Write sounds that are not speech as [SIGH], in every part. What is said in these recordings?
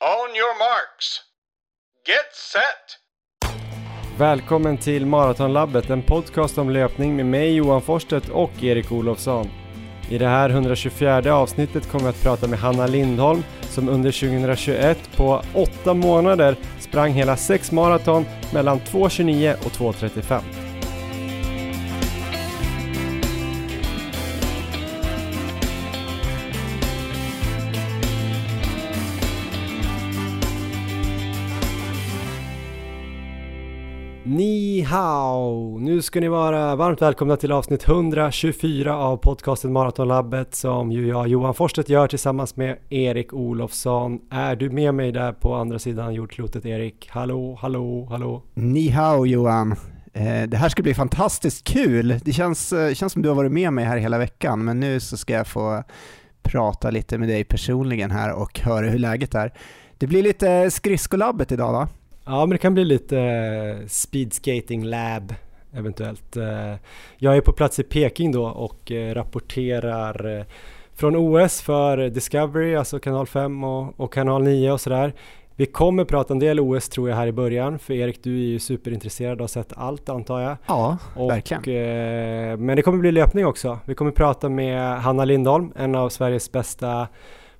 On your marks. Get set! Välkommen till Maratonlabbet, en podcast om löpning med mig Johan Forsstedt och Erik Olofsson. I det här 124 avsnittet kommer jag att prata med Hanna Lindholm som under 2021 på åtta månader sprang hela sex maraton mellan 2.29 och 2.35. Ni hao! Nu ska ni vara varmt välkomna till avsnitt 124 av podcasten Maratonlabbet som ju jag Johan Forsstedt gör tillsammans med Erik Olofsson. Är du med mig där på andra sidan jordklotet Erik? Hallå, hallå, hallå! Ni hao Johan! Eh, det här ska bli fantastiskt kul. Det känns, eh, känns som du har varit med mig här hela veckan, men nu så ska jag få prata lite med dig personligen här och höra hur läget är. Det blir lite skridskolabbet idag va? Ja, men det kan bli lite eh, speedskating lab eventuellt. Eh, jag är på plats i Peking då och eh, rapporterar från OS för Discovery, alltså kanal 5 och, och kanal 9 och sådär. Vi kommer prata en del OS tror jag här i början, för Erik du är ju superintresserad och har sett allt antar jag. Ja, och, verkligen. men det kommer bli löpning också. Vi kommer prata med Hanna Lindholm, en av Sveriges bästa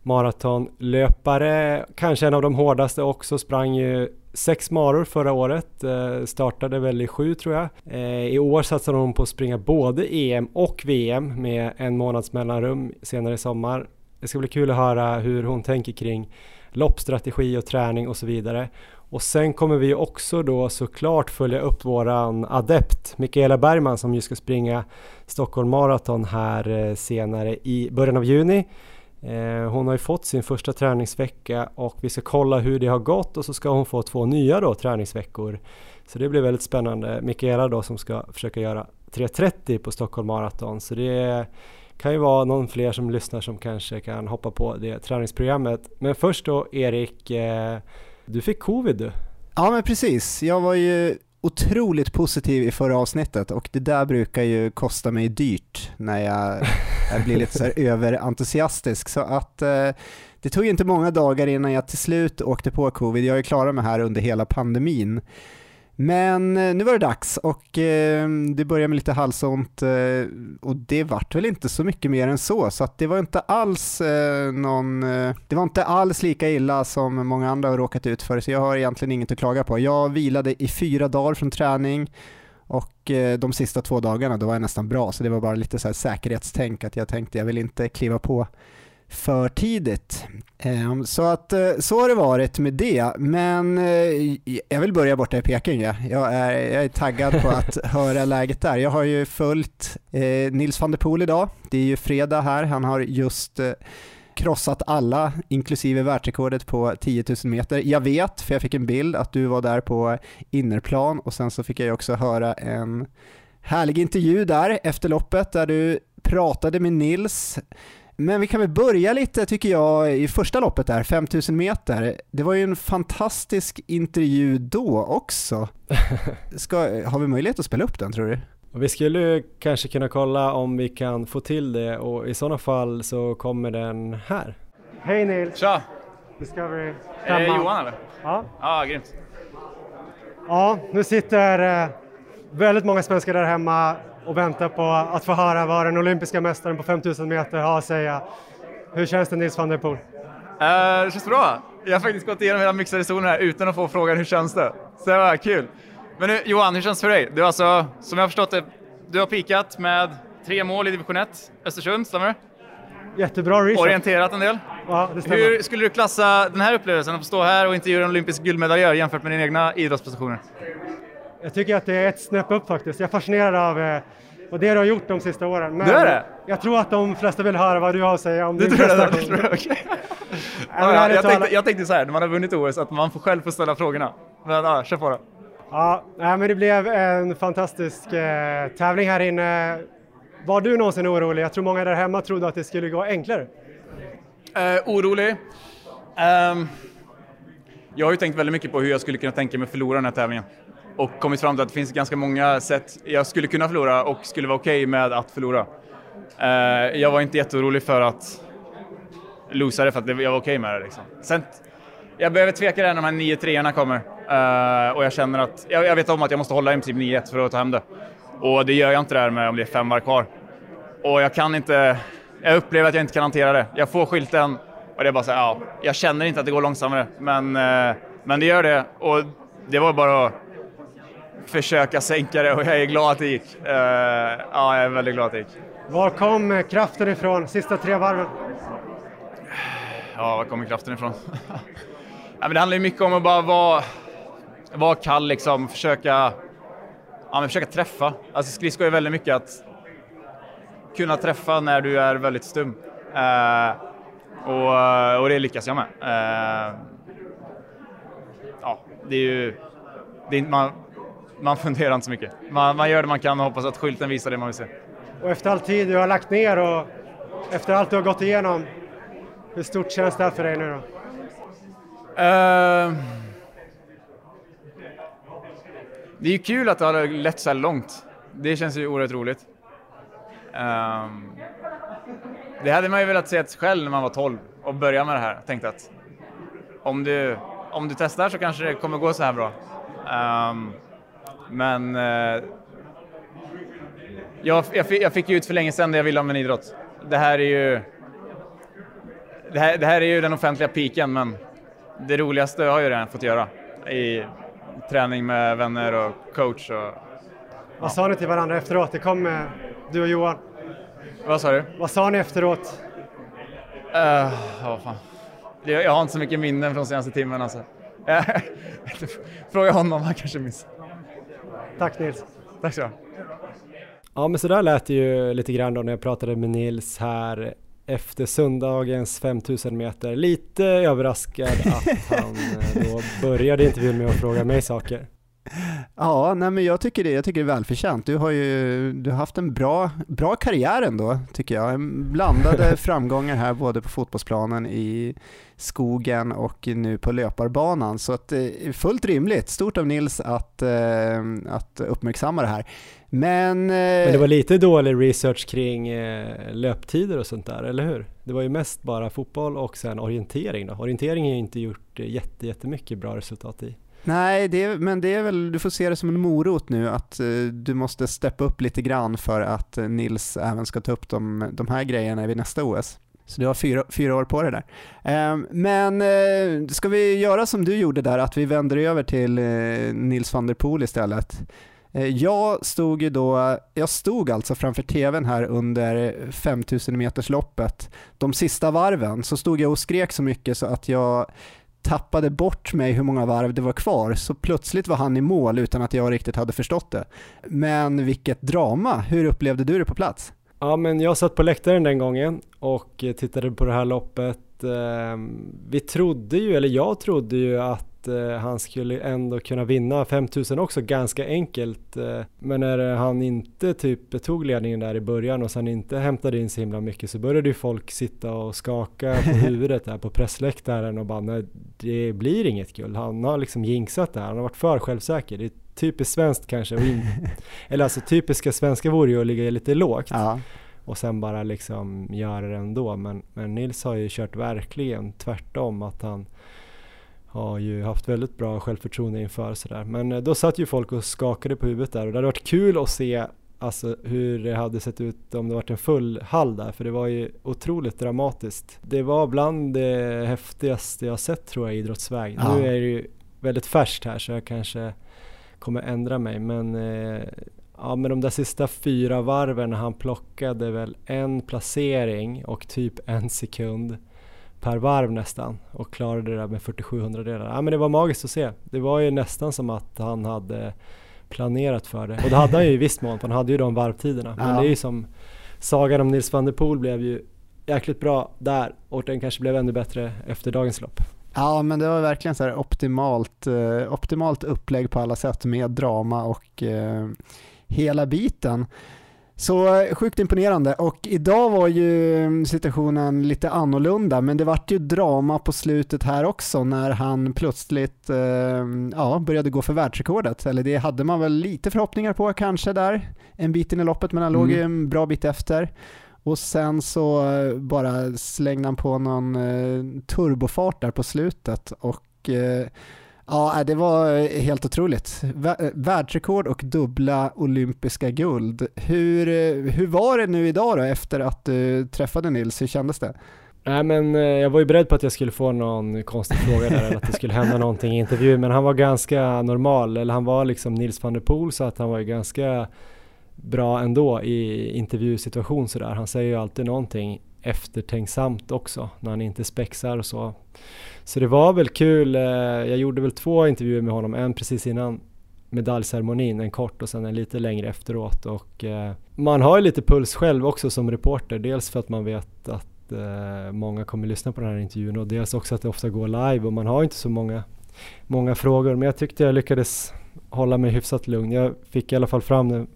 maratonlöpare, kanske en av de hårdaste också, sprang ju sex maror förra året, eh, startade väl i sju tror jag. Eh, I år satsar hon på att springa både EM och VM med en månads mellanrum senare i sommar. Det ska bli kul att höra hur hon tänker kring loppstrategi och träning och så vidare. Och sen kommer vi också då såklart följa upp våran adept Mikaela Bergman som ju ska springa Stockholm Marathon här eh, senare i början av juni. Eh, hon har ju fått sin första träningsvecka och vi ska kolla hur det har gått och så ska hon få två nya då träningsveckor. Så det blir väldigt spännande. Mikaela då som ska försöka göra 3.30 på Stockholm Marathon så det kan ju vara någon fler som lyssnar som kanske kan hoppa på det träningsprogrammet. Men först då Erik, eh, du fick covid du. Ja men precis, jag var ju otroligt positiv i förra avsnittet och det där brukar ju kosta mig dyrt när jag, jag blir lite så här [LAUGHS] överentusiastisk. Så att eh, det tog inte många dagar innan jag till slut åkte på covid. Jag är klar med här under hela pandemin. Men eh, nu var det dags och eh, det började med lite halsont eh, och det vart väl inte så mycket mer än så, så att det var inte alls eh, någon, eh, det var inte alls lika illa som många andra har råkat ut för, så jag har egentligen inget att klaga på. Jag vilade i fyra dagar från träning och eh, de sista två dagarna då var jag nästan bra, så det var bara lite så här säkerhetstänk att jag tänkte jag vill inte kliva på för tidigt. Ehm, så att eh, så har det varit med det, men eh, jag vill börja borta i Peking. Jag är, jag är taggad på att [LAUGHS] höra läget där. Jag har ju följt eh, Nils van der Poel idag. Det är ju fredag här. Han har just krossat alla, inklusive världsrekordet på 10 000 meter. Jag vet, för jag fick en bild, att du var där på innerplan och sen så fick jag också höra en härlig intervju där efter loppet där du pratade med Nils men vi kan väl börja lite tycker jag i första loppet där, 5000 meter. Det var ju en fantastisk intervju då också. [LAUGHS] Ska, har vi möjlighet att spela upp den tror du? Vi skulle kanske kunna kolla om vi kan få till det och i sådana fall så kommer den här. Hej Nils! Tja! Discovery. Är det Johan eller? Ja. Ja, grymt. Ja, nu sitter eh, väldigt många svenskar där hemma och väntar på att få höra vad den olympiska mästaren på 5000 meter har att säga. Hur känns det Nils van der Poel? Uh, det känns bra. Jag har faktiskt gått igenom hela mixade zonen här utan att få frågan hur känns det? Så det var kul. Men nu, Johan, hur känns det för dig? Du har alltså, som jag har förstått det, du har pikat med tre mål i division 1, Östersund, stämmer det? Jättebra research. Orienterat en del. Ja, det stämmer. Hur skulle du klassa den här upplevelsen, att få stå här och intervjua en olympisk guldmedaljör jämfört med dina egna idrottsprestationer? Jag tycker att det är ett snäpp upp faktiskt. Jag är fascinerad av eh, vad det du har gjort de sista åren. Men det är det? Jag tror att de flesta vill höra vad du har att säga om din prestation. [LAUGHS] Det, okay. [LAUGHS] ja, jag, tänkte, jag tänkte så här, när man har vunnit OS, att man får själv få ställa frågorna. Men ja, kör på då. Ja, men det blev en fantastisk eh, tävling här inne. Var du någonsin orolig? Jag tror många där hemma trodde att det skulle gå enklare. Uh, orolig? Um, jag har ju tänkt väldigt mycket på hur jag skulle kunna tänka mig förlora den här tävlingen och kommit fram till att det finns ganska många sätt jag skulle kunna förlora och skulle vara okej okay med att förlora. Eh, jag var inte jätteorolig för att losa det för att jag var okej okay med det. Liksom. Sen jag behöver tveka där när de här 9 treorna kommer. Eh, och jag känner att, jag, jag, vet om att jag måste hålla i princip 9-1 för att ta hem det. Och det gör jag inte där med om det är fem varv kvar. Och jag kan inte, jag upplever att jag inte kan hantera det. Jag får skylten och det är bara så här, ja, jag känner inte att det går långsammare. Men, eh, men det gör det och det var bara att försöka sänka det och jag är glad att det gick. Uh, ja, jag är väldigt glad att det gick. Var kom kraften ifrån sista tre varven? Ja, var kommer kraften ifrån? [LAUGHS] ja, men det handlar ju mycket om att bara vara, vara kall, liksom, försöka, ja, men försöka träffa. Alltså skridskor är väldigt mycket att kunna träffa när du är väldigt stum. Uh, och, och det lyckas jag med. Uh, ja, det är ju... Det är, man, man funderar inte så mycket. Man, man gör det man kan och hoppas att skylten visar det man vill se. Och efter all tid du har lagt ner och efter allt du har gått igenom, hur stort känns det här för dig nu då? Uh, det är ju kul att det har lett så här långt. Det känns ju oerhört roligt. Um, det hade man ju velat se själv när man var 12 och börja med det här. Tänkte att om du, om du testar så kanske det kommer gå så här bra. Um, men uh, jag, jag, fick, jag fick ju ut för länge sedan det jag ville om en idrott. Det här är ju det här, det här är ju den offentliga piken men det roligaste har jag ju redan fått göra i träning med vänner och coach. Och, ja. Vad sa ni till varandra efteråt? Det kom med du och Johan. Vad sa du? Vad sa ni efteråt? Uh, oh, fan. Jag har inte så mycket minnen från senaste timmen alltså. [LAUGHS] [LAUGHS] Fråga honom, han kanske minns. Tack Nils. Tack så Ja men så där lät det ju lite grann då när jag pratade med Nils här efter söndagens 5000 meter. Lite överraskad att han eh, då började intervjun med att fråga mig saker. Ja, nej men jag tycker det, jag tycker det är välförtjänt. Du har ju du har haft en bra, bra karriär ändå, tycker jag. Blandade [LAUGHS] framgångar här både på fotbollsplanen, i skogen och nu på löparbanan. Så att, eh, fullt rimligt, stort av Nils att, eh, att uppmärksamma det här. Men, Men det var lite dålig research kring löptider och sånt där, eller hur? Det var ju mest bara fotboll och sen orientering då. Orientering har ju inte gjort jätte, jättemycket bra resultat i. Nej, det är, men det är väl, du får se det som en morot nu att uh, du måste steppa upp lite grann för att uh, Nils även ska ta upp de, de här grejerna vid nästa OS. Så du har fyra, fyra år på dig där. Ehm, men eh, ska vi göra som du gjorde där, att vi vänder över till eh, Nils van der Poel istället. Eh, jag stod ju då, jag stod alltså framför tvn här under 5000 meters loppet. De sista varven så stod jag och skrek så mycket så att jag tappade bort mig hur många varv det var kvar, så plötsligt var han i mål utan att jag riktigt hade förstått det. Men vilket drama! Hur upplevde du det på plats? Ja, men jag satt på läktaren den gången och tittade på det här loppet. Ehm, vi trodde ju, eller jag trodde ju att eh, han skulle ändå kunna vinna 5000 också ganska enkelt. Eh, men när han inte typ tog ledningen där i början och sen inte hämtade in så himla mycket så började ju folk sitta och skaka på [LAUGHS] huvudet där på pressläktaren och bara nej, det blir inget guld. Han har liksom jinxat det här, han har varit för självsäker. Det typiskt svenskt kanske, [LAUGHS] eller alltså typiska svenska vore ju att ligga lite lågt. Ja och sen bara liksom göra det ändå. Men, men Nils har ju kört verkligen tvärtom att han har ju haft väldigt bra självförtroende inför sådär. Men eh, då satt ju folk och skakade på huvudet där och det hade varit kul att se alltså, hur det hade sett ut om det varit en full hall där, för det var ju otroligt dramatiskt. Det var bland det häftigaste jag sett tror jag i idrottsväg. Ja. Nu är det ju väldigt färskt här så jag kanske kommer ändra mig men eh, ja, med de där sista fyra varven han plockade väl en placering och typ en sekund per varv nästan och klarade det där med 47 hundradelar. Ja, men det var magiskt att se. Det var ju nästan som att han hade planerat för det. Och det hade han ju i viss mån, för han hade ju de varvtiderna. Men ja. det är ju som sagan om Nils van der Poel blev ju jäkligt bra där och den kanske blev ännu bättre efter dagens lopp. Ja, men det var verkligen så optimalt, eh, optimalt upplägg på alla sätt med drama och eh, hela biten. Så eh, sjukt imponerande och idag var ju situationen lite annorlunda men det vart ju drama på slutet här också när han plötsligt eh, ja, började gå för världsrekordet. Eller det hade man väl lite förhoppningar på kanske där en bit in i loppet men han mm. låg ju en bra bit efter. Och sen så eh, bara slängde han på någon eh, turbofart där på slutet och eh, ja, det var helt otroligt. Världsrekord och dubbla olympiska guld. Hur, hur var det nu idag då efter att du träffade Nils? Hur kändes det? Nej men jag var ju beredd på att jag skulle få någon konstig fråga där eller att det skulle hända någonting i intervjun men han var ganska normal, eller han var liksom Nils van der Poel så att han var ju ganska bra ändå i intervjusituation sådär. Han säger ju alltid någonting eftertänksamt också när han inte spexar och så. Så det var väl kul. Eh, jag gjorde väl två intervjuer med honom, en precis innan medaljceremonin, en kort och sen en lite längre efteråt. Och eh, man har ju lite puls själv också som reporter, dels för att man vet att eh, många kommer lyssna på den här intervjun och dels också att det ofta går live och man har inte så många, många frågor. Men jag tyckte jag lyckades hålla mig hyfsat lugn. Jag fick i alla fall fram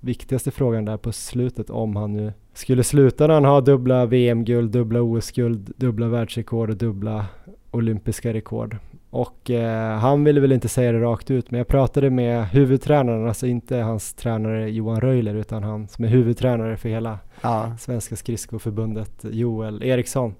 viktigaste frågan där på slutet om han nu skulle sluta när han har dubbla VM-guld, dubbla OS-guld, dubbla världsrekord och dubbla olympiska rekord. Och eh, han ville väl inte säga det rakt ut, men jag pratade med huvudtränaren, alltså inte hans tränare Johan Röjler, utan han som är huvudtränare för hela ja. Svenska skridskoförbundet, Joel Eriksson.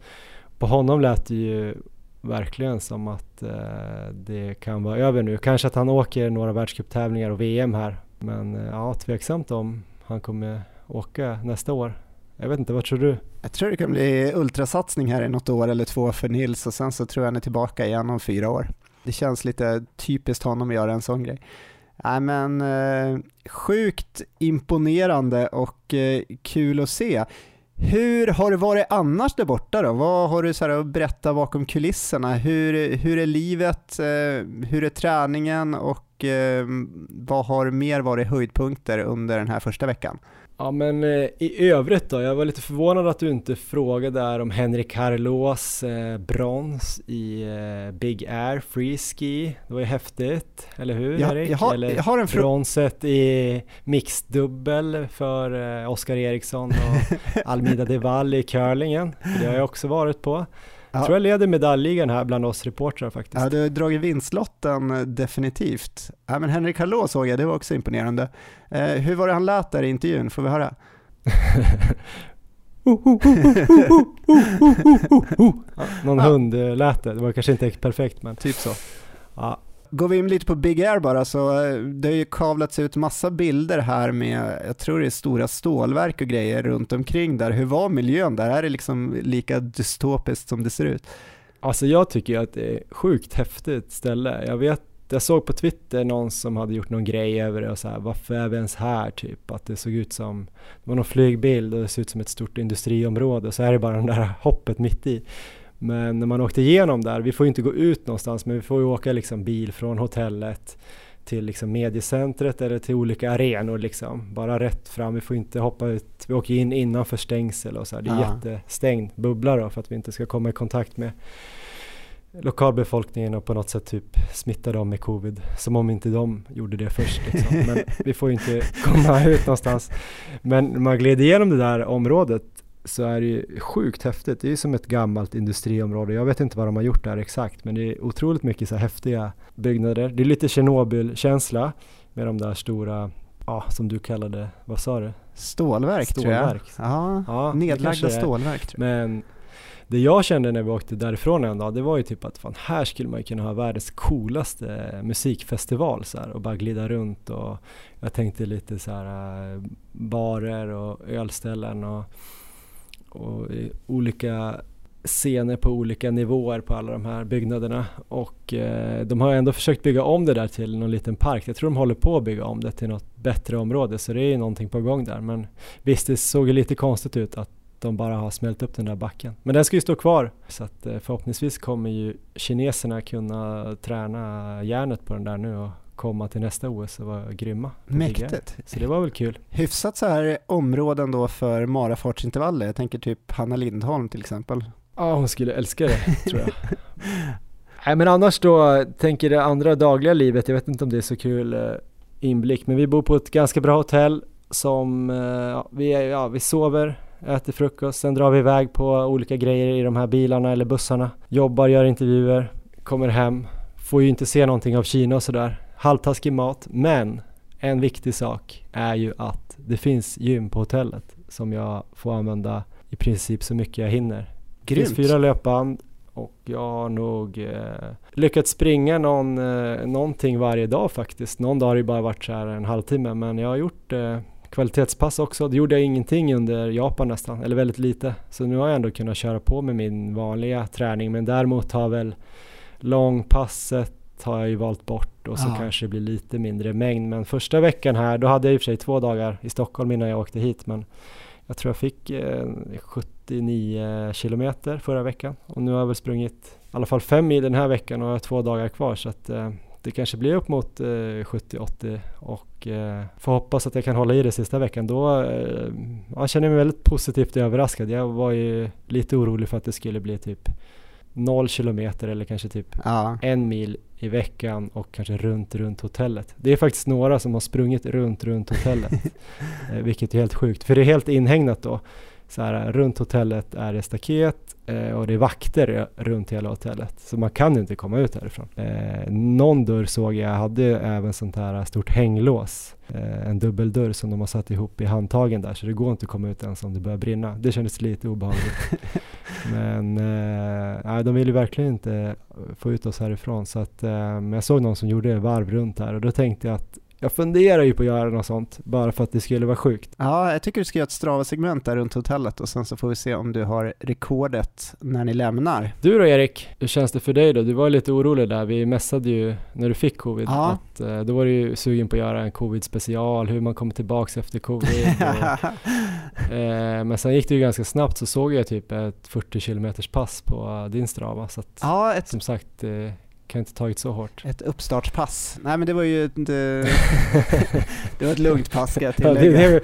På honom lät det ju verkligen som att eh, det kan vara över nu. Kanske att han åker några världscuptävlingar och VM här men eh, ja, tveksamt om han kommer åka nästa år. Jag vet inte, vad tror du? Jag tror det kan bli ultrasatsning här i något år eller två för Nils och sen så tror jag han är tillbaka igen om fyra år. Det känns lite typiskt honom att göra en sån grej. Nej men eh, sjukt imponerande och eh, kul att se. Hur har det varit annars där borta då? Vad har du så att berätta bakom kulisserna? Hur, hur är livet? Eh, hur är träningen och eh, vad har mer varit höjdpunkter under den här första veckan? Ja men eh, i övrigt då, jag var lite förvånad att du inte frågade där om Henrik Harlås eh, brons i eh, Big Air Free Ski. Det var ju häftigt, eller hur jag, Erik? Jag har, eller jag har en bronset i mixdubbel för eh, Oskar Eriksson och [LAUGHS] Almida Deval i curlingen. Det har jag också varit på. Jag tror jag leder medaljligan här bland oss reportrar faktiskt. Ja, du har dragit vinstlotten eh, definitivt. Ja, men Henrik Hallå såg jag, det var också imponerande. Eh, hur var det han lät där i intervjun? Får vi höra? [LAUGHS] [LAUGHS] ja, någon ja. hund lät det, det var kanske inte perfekt men typ så. Ja, Går vi in lite på Big Air bara så eh, det har ju kavlats ut massa bilder här med, jag tror det är stora stålverk och grejer runt omkring där. Hur var miljön där? Är det liksom lika dystopiskt som det ser ut? Alltså jag tycker att det är sjukt häftigt ställe. Jag vet, jag såg på Twitter någon som hade gjort någon grej över det och så här, varför är vi ens här typ? Att det såg ut som, det var någon flygbild och det såg ut som ett stort industriområde och så är det bara det där hoppet mitt i. Men när man åkte igenom där, vi får ju inte gå ut någonstans men vi får ju åka liksom bil från hotellet till liksom mediecentret eller till olika arenor liksom. Bara rätt fram, vi får inte hoppa ut, vi åker in innanför stängsel och så här. Det är ja. jättestängd bubbla då för att vi inte ska komma i kontakt med lokalbefolkningen och på något sätt typ smitta dem med covid. Som om inte de gjorde det först liksom. [LAUGHS] Men vi får ju inte komma ut någonstans. Men man gled igenom det där området så är det ju sjukt häftigt. Det är ju som ett gammalt industriområde. Jag vet inte vad de har gjort där exakt men det är otroligt mycket så häftiga byggnader. Det är lite Tjernobyl-känsla med de där stora, ja som du kallade, vad sa du? Stålverk, stålverk. tror jag. Ja, ja nedlagda stålverk tror jag. Men det jag kände när vi åkte därifrån en dag, det var ju typ att fan, här skulle man ju kunna ha världens coolaste musikfestival så här, och bara glida runt och jag tänkte lite så här äh, barer och ölställen och och olika scener på olika nivåer på alla de här byggnaderna och eh, de har ändå försökt bygga om det där till någon liten park. Jag tror de håller på att bygga om det till något bättre område så det är ju någonting på gång där. Men visst, det såg ju lite konstigt ut att de bara har smält upp den där backen. Men den ska ju stå kvar så att eh, förhoppningsvis kommer ju kineserna kunna träna järnet på den där nu och komma till nästa OS och vara grymma. Mäktigt. Så det var väl kul. Hyfsat så här områden då för marafartsintervaller. Jag tänker typ Hanna Lindholm till exempel. Ja, hon skulle älska det tror jag. [LAUGHS] Nej men annars då, tänker det andra dagliga livet, jag vet inte om det är så kul eh, inblick, men vi bor på ett ganska bra hotell som, eh, ja, vi, ja, vi sover, äter frukost, sen drar vi iväg på olika grejer i de här bilarna eller bussarna, jobbar, gör intervjuer, kommer hem, får ju inte se någonting av Kina och sådär halvtaskig mat, men en viktig sak är ju att det finns gym på hotellet som jag får använda i princip så mycket jag hinner. Grymt. Det finns fyra löpband och jag har nog eh, lyckats springa någon, eh, någonting varje dag faktiskt. Någon dag har det bara varit så här en halvtimme men jag har gjort eh, kvalitetspass också. Det gjorde jag ingenting under Japan nästan, eller väldigt lite. Så nu har jag ändå kunnat köra på med min vanliga träning men däremot har väl långpasset har jag ju valt bort och så Ja. kanske det blir lite mindre mängd. Men första veckan här, då hade jag i och för sig två dagar i Stockholm innan jag åkte hit men jag tror jag fick eh, 79 kilometer förra veckan och nu har jag väl sprungit i alla fall fem mil den här veckan och jag har två dagar kvar så att eh, det kanske blir upp mot eh, 70-80 och eh, får hoppas att jag kan hålla i det sista veckan. Då eh, jag känner mig väldigt positivt överraskad. Jag var ju lite orolig för att det skulle bli typ 0 kilometer eller kanske typ Ja. en mil i veckan och kanske runt, runt hotellet. Det är faktiskt några som har sprungit runt, runt hotellet. [LAUGHS] eh, vilket är helt sjukt, för det är helt inhägnat då. Så här, runt hotellet är det staket eh, och det är vakter runt hela hotellet. Så man kan inte komma ut härifrån. Eh, någon dörr såg jag hade även sånt här stort hänglås. Eh, en dubbeldörr som de har satt ihop i handtagen där så det går inte att komma ut ens om det börjar brinna. Det kändes lite obehagligt. [LAUGHS] Men eh, de ville verkligen inte få ut oss härifrån. Så att, eh, jag såg någon som gjorde varv runt här och då tänkte jag att jag funderar ju på att göra något sånt bara för att det skulle vara sjukt. ja, jag tycker du ska göra ett Strava-segment där runt hotellet och sen så får vi se om du har rekordet när ni lämnar. Du då Erik, hur känns det för dig då? Du var lite orolig där. Vi messade ju när du fick covid. Ja. Att, eh, då var du ju sugen på att göra en covid special, hur man kommer tillbaks efter covid. [LAUGHS] Och, eh, men sen gick det ju ganska snabbt så såg jag typ ett 40 kilometers pass på eh, din Strava. Så att, ja, ett, som sagt, det kan inte tagit så hårt. ett uppstartspass. Nej men det var ju ett, eh, [LAUGHS] det var ett lugnt pass ska jag Ja, det, tillägga. det,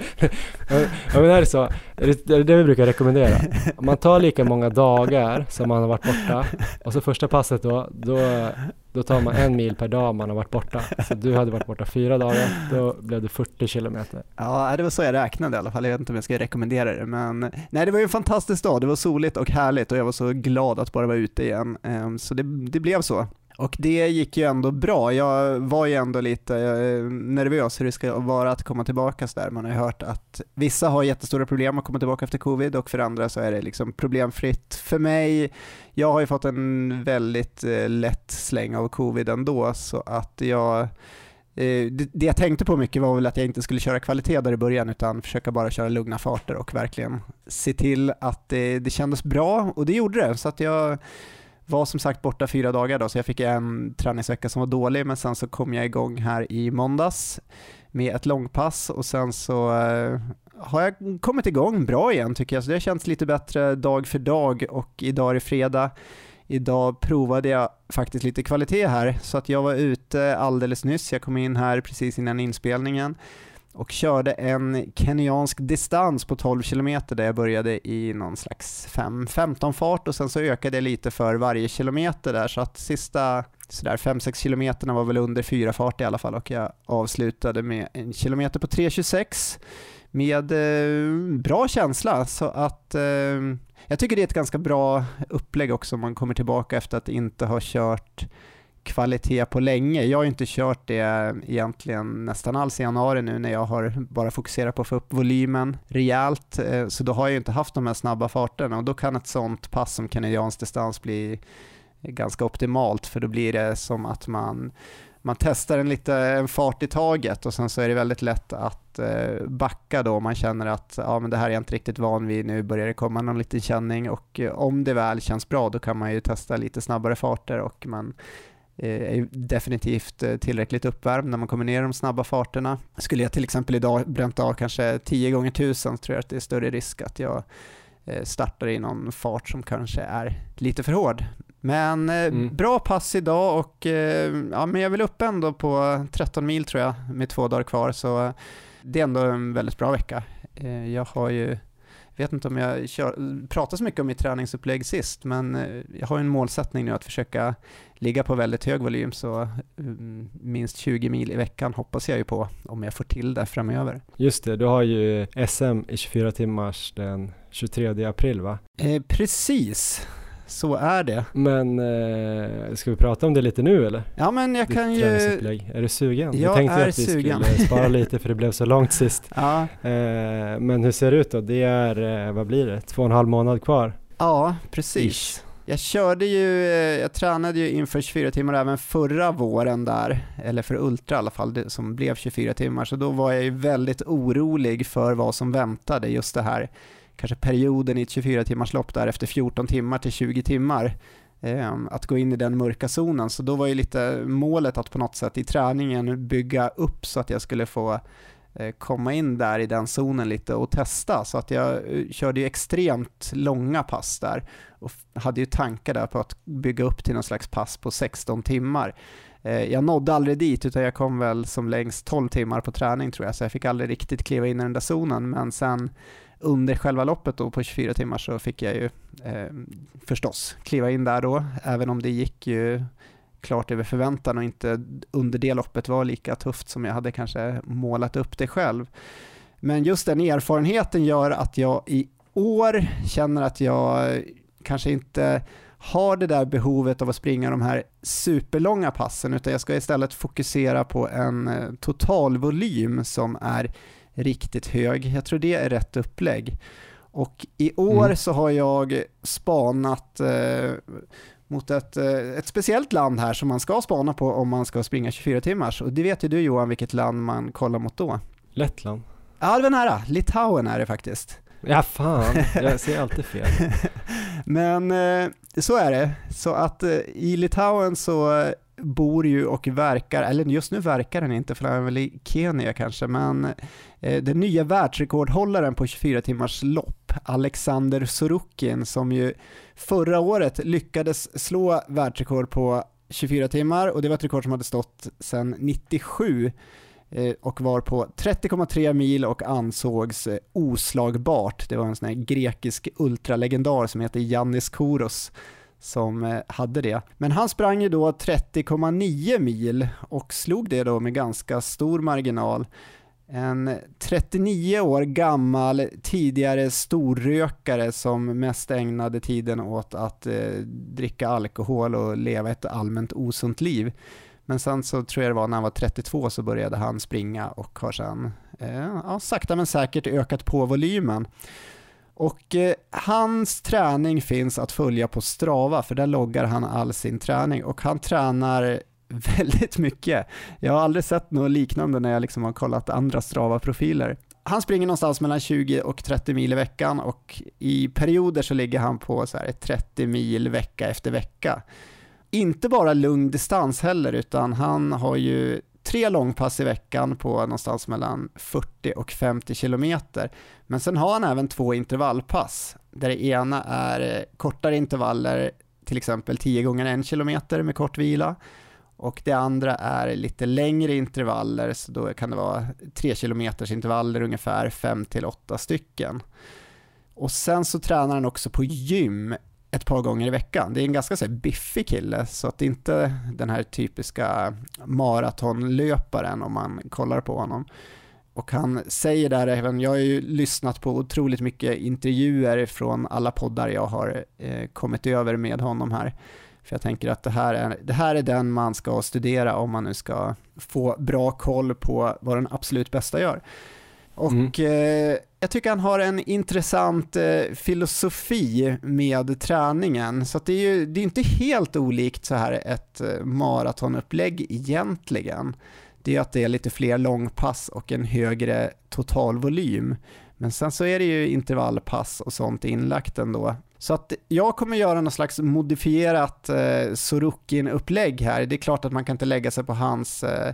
ja, men det här är så, det, det är det vi brukar rekommendera. Om man tar lika många dagar som man har varit borta och så första passet då, då, då tar man en mil per dag man har varit borta. Så du hade varit borta fyra dagar, då blev det 40 kilometer. Ja, det var så jag räknade i alla fall. Jag vet inte om jag ska rekommendera det, men nej, det var ju en fantastisk dag. Det var soligt och härligt och jag var så glad att bara vara ute igen. Ehm, Så det, det blev så. Och det gick ju ändå bra. Jag var ju ändå lite eh, nervös hur det ska vara att komma tillbaka så där. Man har ju hört att vissa har jättestora problem att komma tillbaka efter covid och för andra så är det liksom problemfritt. För mig, jag har ju fått en väldigt eh, lätt släng av covid ändå så att jag eh, det, det jag tänkte på mycket var väl att jag inte skulle köra kvalitet där i början utan försöka bara köra lugna farter och verkligen se till att det, det kändes bra och det gjorde det. Så att jag var som sagt borta fyra dagar då så jag fick en träningsvecka som var dålig men sen så kom jag igång här i måndags med ett långpass och sen så eh, har jag kommit igång bra igen tycker jag så det har känts lite bättre dag för dag och idag är det fredag. Idag provade jag faktiskt lite kvalitet här så att jag var ute alldeles nyss. Jag kom in här precis innan inspelningen och körde en kenyansk distans på 12 km där jag började i någon slags 5-15 fart och sen så ökade jag lite för varje kilometer där. Så att sista sådär 5-6 kilometerna var väl under 4 fart i alla fall och jag avslutade med en kilometer på 3.26 med eh, bra känsla. Så att eh, jag tycker det är ett ganska bra upplägg också om man kommer tillbaka efter att inte ha kört kvalitet på länge. Jag har ju inte kört det egentligen nästan alls i januari nu när jag har bara fokuserat på att få upp volymen rejält. Eh, så då har jag ju inte haft de här snabba farterna och då kan ett sånt pass som kanadensisk distans bli ganska optimalt för då blir det som att man man testar en, lite, en fart i taget och sen så är det väldigt lätt att eh, backa då om man känner att ja, men det här är jag inte riktigt van vid, nu börjar det komma någon liten känning och eh, om det väl känns bra då kan man ju testa lite snabbare farter och man är ju definitivt eh, tillräckligt uppvärmd när man kommer ner i de snabba farterna. Skulle jag till exempel idag bränt av kanske 10 gånger 1000 så tror jag att det är större risk att jag eh, startar i någon fart som kanske är lite för hård. Men eh, Mm. bra pass idag och eh, ja, men jag vill upp ändå på 13 mil tror jag med två dagar kvar så eh, det är ändå en väldigt bra vecka. Eh, jag har ju, vet inte om jag kör, pratade så mycket om mitt träningsupplägg sist men eh, jag har en målsättning nu att försöka ligga på väldigt hög volym så mm, minst 20 mil i veckan hoppas jag ju på om jag får till det framöver. Just det, du har ju SM i 24 timmars den 23 april va? Eh, precis, så är det. Men eh, ska vi prata om det lite nu eller? Ja men jag Ditt kan ju... Är du sugen? Jag tänkte är att vi sugen. skulle spara [LAUGHS] lite för det blev så långt sist. Ja, Eh, men hur ser det ut då? Det är, eh, vad blir det, två och en halv månad kvar? ja precis. Jag körde ju, eh, jag tränade ju inför 24 timmar även förra våren där, eller för Ultra i alla fall, det som blev 24 timmar, så då var jag ju väldigt orolig för vad som väntade, just det här, kanske perioden i ett 24 timmars lopp där efter 14 timmar till 20 timmar, eh, att gå in i den mörka zonen, så då var ju lite målet att på något sätt i träningen bygga upp så att jag skulle få Eh, komma in där i den zonen lite och testa. Så att jag eh, körde ju extremt långa pass där och hade ju tankar där på att bygga upp till någon slags pass på 16 timmar. Eh, jag nådde aldrig dit utan jag kom väl som längst 12 timmar på träning tror jag, så jag fick aldrig riktigt kliva in i den där zonen. Men sen under själva loppet då på 24 timmar så fick jag ju eh, förstås kliva in där då, även om det gick ju klart över förväntan och inte under det loppet var lika tufft som jag hade kanske målat upp det själv. Men just den erfarenheten gör att jag i år känner att jag kanske inte har det där behovet av att springa de här superlånga passen utan jag ska istället fokusera på en eh, totalvolym som är riktigt hög. Jag tror det är rätt upplägg. Och i år mm. så har jag spanat eh, mot ett, eh, ett speciellt land här som man ska spana på om man ska springa 24 timmars. Och det vet ju du Johan vilket land man kollar mot då. Lettland? Ja, det var nära. Litauen är det faktiskt. Ja, fan. Jag ser [LAUGHS] alltid fel. Men eh, så är det. Så att eh, i Litauen så bor ju och verkar, eller just nu verkar den inte för den är väl i Kenya kanske, men eh, den nya världsrekordhållaren på 24 timmars lopp, Alexander Sorokin, som ju förra året lyckades slå världsrekord på 24 timmar och det var ett rekord som hade stått sedan 97 eh, och var på 30,3 mil och ansågs eh, oslagbart. Det var en sån här grekisk ultralegendar som heter Yannis Kouros som eh, hade det. Men han sprang ju då 30,9 mil och slog det då med ganska stor marginal. En 39 år gammal tidigare storrökare som mest ägnade tiden åt att eh, dricka alkohol och leva ett allmänt osunt liv. Men sen så tror jag det var när han var 32 så började han springa och har sen eh, ja, sakta men säkert ökat på volymen. Och eh, hans träning finns att följa på Strava för där loggar han all sin träning och han tränar [LAUGHS] väldigt mycket. Jag har aldrig sett något liknande när jag liksom har kollat andra Strava-profiler. Han springer någonstans mellan 20 och 30 mil i veckan och i perioder så ligger han på så här 30 mil vecka efter vecka. Inte bara lugn distans heller, utan han har ju tre långpass i veckan på någonstans mellan 40 och 50 kilometer. Men sen har han även två intervallpass, där det ena är eh, kortare intervaller, till exempel 10 gånger 1 kilometer med kort vila och det andra är lite längre intervaller, så då kan det vara 3 km intervaller ungefär, 5 till 8 stycken. Och sen så tränar han också på gym ett par gånger i veckan. Det är en ganska så här, biffig kille, så att det inte den här typiska maratonlöparen om man kollar på honom. Och han säger där även, jag har ju lyssnat på otroligt mycket intervjuer från alla poddar jag har eh, kommit över med honom här. För jag tänker att det här, är, det här är den man ska studera om man nu ska få bra koll på vad den absolut bästa gör. Mm. Och mm. eh, jag tycker han har en intressant eh, filosofi med träningen. Så det är ju det är inte helt olikt så här ett eh, maratonupplägg egentligen. Det är att det är lite fler långpass och en högre totalvolym. Men sen så är det ju intervallpass och sånt inlagt ändå. Så att jag kommer göra någon slags modifierat eh, Sorokin-upplägg här. Det är klart att man kan inte lägga sig på hans eh,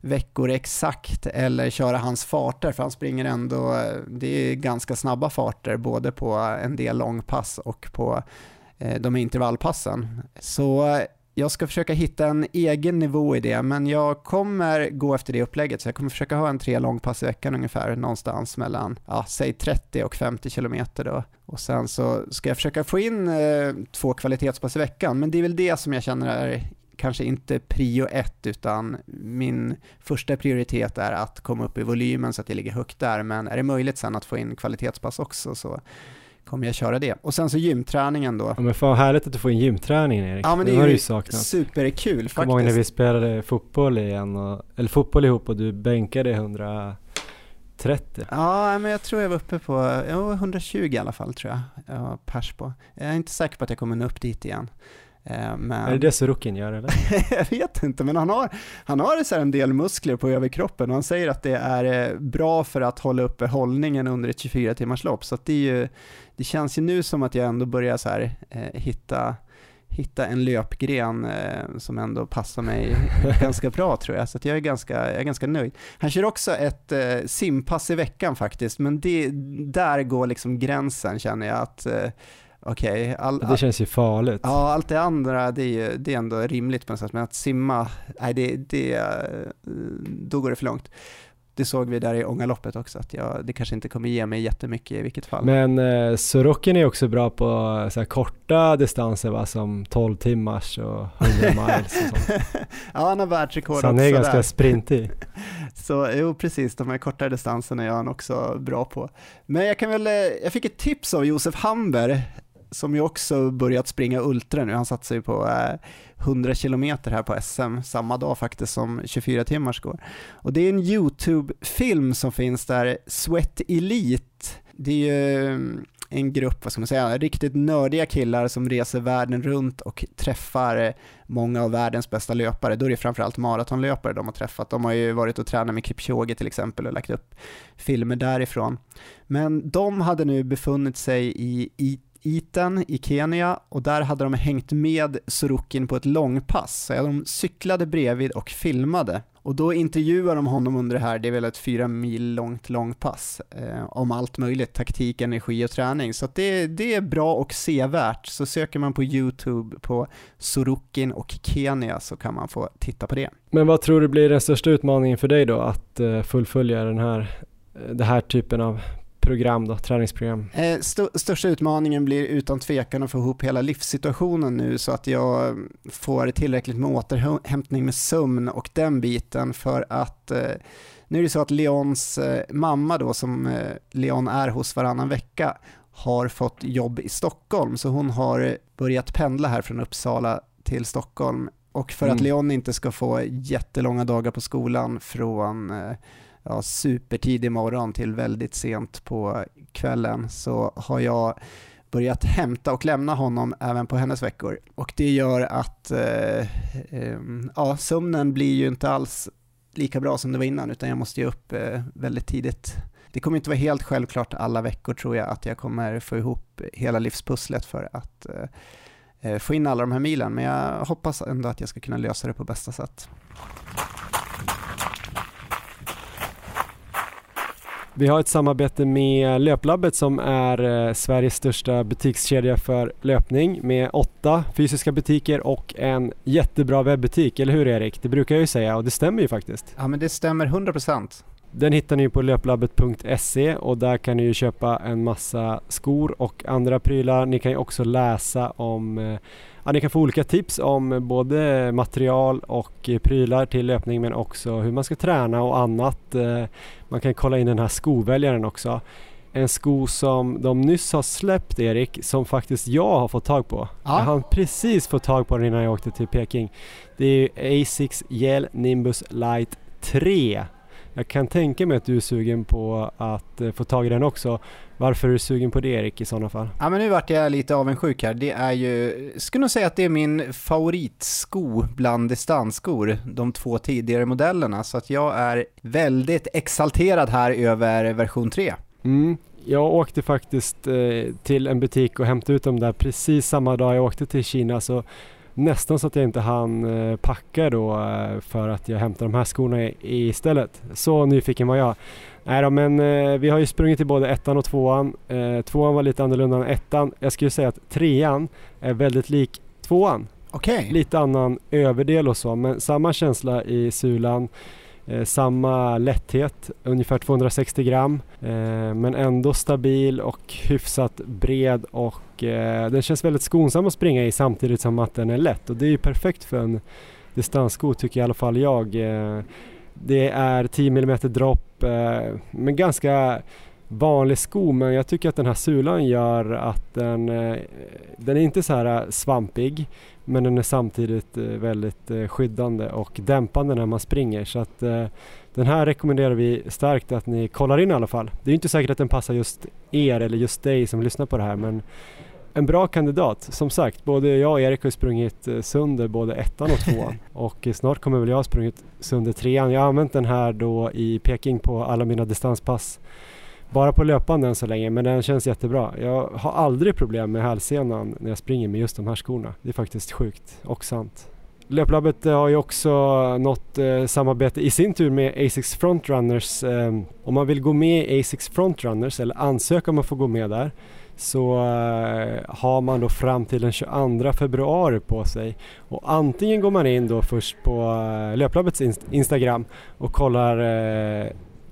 veckor exakt eller köra hans farter för han springer ändå, eh, det är ganska snabba farter både på eh, en del långpass och på eh, de intervallpassen. Så jag ska försöka hitta en egen nivå i det, men jag kommer gå efter det upplägget, så jag kommer försöka ha en tre långpass i veckan ungefär, någonstans mellan, ja, säg 30 och 50 kilometer då. Och sen så ska jag försöka få in eh, två kvalitetspass i veckan, men det är väl det som jag känner är kanske inte prio ett, utan min första prioritet är att komma upp i volymen så att jag ligger högt där, men är det möjligt sen att få in kvalitetspass också så kommer jag köra det. Och sen så gymträningen då. Ja men fan härligt att du får in gymträningen Erik. Ja men det, det är ju superkul faktiskt. Kommer ihåg när vi spelade fotboll igen, och, eller fotboll ihop och du bänkade 130 130. Ja, men jag tror jag var uppe på ja, 120 i alla fall tror jag. jag pers på. Jag är inte säker på att jag kommer nå upp dit igen. Eh, Men... Är det det Sorokin gör eller? [LAUGHS] jag vet inte, men han har, han har så en del muskler på överkroppen och han säger att det är eh, bra för att hålla uppe hållningen under ett 24 timmars lopp. Så det, är ju, det känns ju nu som att jag ändå börjar så här, eh, hitta, hitta en löpgren eh, som ändå passar mig [LAUGHS] ganska bra tror jag. Så jag, är ganska, jag är ganska nöjd. Han kör också ett eh, simpass i veckan faktiskt, men det, där går liksom gränsen känner jag att eh, okej. Okay, det känns ju farligt. Ja, allt det andra det är, ju, det är ändå rimligt på något sätt, men att simma, nej det, det, då går det för långt. Det såg vi där i Ångaloppet också, att jag, det kanske inte kommer ge mig jättemycket i vilket fall. Men eh, Sorokin är också bra på så här, korta distanser va, som 12 timmars och 100 miles och sånt. [LAUGHS] ja, han har världsrekord Så han är ganska sprintig. [LAUGHS] Så jo, precis, de här korta distanserna är han också bra på. Men jag kan väl, eh, jag fick ett tips av Josef Hamber som ju också börjat springa Ultra nu. Han satsar ju på eh, 100 kilometer km här på SM samma dag faktiskt som 24 timmars går. Och det är en YouTube-film som finns där, Sweat Elite. Det är ju eh, en grupp, vad ska man säga, riktigt nördiga killar som reser världen runt och träffar många av världens bästa löpare. Då är det framförallt maratonlöpare de har träffat. De har ju varit och tränat med Kipchoge till exempel och lagt upp filmer därifrån. Men de hade nu befunnit sig i, i Iten i Kenya och där hade de hängt med Sorokin på ett långpass. Så de cyklade bredvid och filmade. Och då intervjuar de honom under det här, det är väl ett fyra mil långt långpass, eh, om allt möjligt, taktik, energi och träning. Så det, det är bra och sevärt. Så söker man på YouTube på Sorokin och Kenya så kan man få titta på det. Men vad tror du blir den största utmaningen för dig då att eh, fullfölja den här, eh, den här typen av program då, träningsprogram? Eh, st största utmaningen blir utan tvekan att få ihop hela livssituationen nu så att jag får tillräckligt med återhämtning med sömn och den biten för att eh, nu är det så att Leons eh, mamma då som Leon är hos varannan vecka har fått jobb i Stockholm så hon har börjat pendla här från Uppsala till Stockholm och för mm. att Leon inte ska få jättelånga dagar på skolan från ja, supertidig morgon till väldigt sent på kvällen så har jag börjat hämta och lämna honom även på hennes veckor. Och det gör att eh, eh, ja, sömnen blir ju inte alls lika bra som det var innan utan jag måste ge upp eh, väldigt tidigt. Det kommer inte vara helt självklart alla veckor tror jag att jag kommer få ihop hela livspusslet för att eh, eh få in alla de här milen men jag hoppas ändå att jag ska kunna lösa det på bästa sätt. Vi har ett samarbete med Löplabbet som är eh, Sveriges största butikskedja för löpning med åtta fysiska butiker och en jättebra webbutik, eller hur Erik? Det brukar jag ju säga och det stämmer ju faktiskt. Ja men det stämmer 100%. Den hittar ni på löplabbet.se och där kan ni ju köpa en massa skor och andra prylar. Ni kan ju också läsa om eh, Ja, ni kan få olika tips om både material och prylar till löpning men också hur man ska träna och annat. Eh, man kan kolla in den här skoväljaren också. En sko som de nyss har släppt Erik, som faktiskt jag har fått tag på. Ja. Jag hann precis få tag på den innan jag åkte till Peking. Det är Asics Gel Nimbus Light 3. Jag kan tänka mig att du är sugen på att eh, få tag i den också. Varför är du sugen på det Erik i sådana fall? Ja men nu vart jag lite avundsjuk här. Det är ju, skulle nog säga att det är min favoritsko bland distansskor, de två tidigare modellerna. Så att jag är väldigt exalterad här över version 3. Mm. Jag åkte faktiskt eh, till en butik och hämtade ut dem där precis samma dag jag åkte till Kina. Så nästan så att jag inte hann eh, packa då eh, för att jag hämtade de här skorna istället. Så nyfiken var jag. Nej då, men eh, vi har ju sprungit i både ettan och tvåan. Eh, tvåan var lite annorlunda än ettan. Jag skulle säga att trean är väldigt lik tvåan. Okay. Lite annan överdel och så, men samma känsla i sulan. Eh, samma lätthet, ungefär 260 gram. Eh, men ändå stabil och hyfsat bred och eh, den känns väldigt skonsam att springa i samtidigt som att den är lätt. Och det är ju perfekt för en distanssko tycker i alla fall jag. Det är 10 mm dropp eh, men ganska vanlig sko men jag tycker att den här sulan gör att den, eh, den är inte så här eh, svampig men den är samtidigt väldigt skyddande och dämpande när man springer så att den här rekommenderar vi starkt att ni kollar in i alla fall. Det är inte säkert att den passar just er eller just dig som lyssnar på det här men en bra kandidat. Som sagt, både jag och Erik har sprungit eh, sönder både ettan och tvåan [LAUGHS] och snart kommer väl jag ha sprungit sönder trean. Jag har använt den här då i Peking på alla mina distanspass. Bara på löpande än så länge men den känns jättebra. Jag har aldrig problem med hälsenan när jag springer med just de här skorna. Det är faktiskt sjukt och sant. Löplabbet har ju också nått eh, samarbete i sin tur med Asics Frontrunners. Eh, om man vill gå med i Asics Frontrunners eller ansöka om att få gå med där så eh, har man då fram till den 22 februari på sig. Och antingen går man in då först på eh, Löplabbets inst Instagram och kollar eh,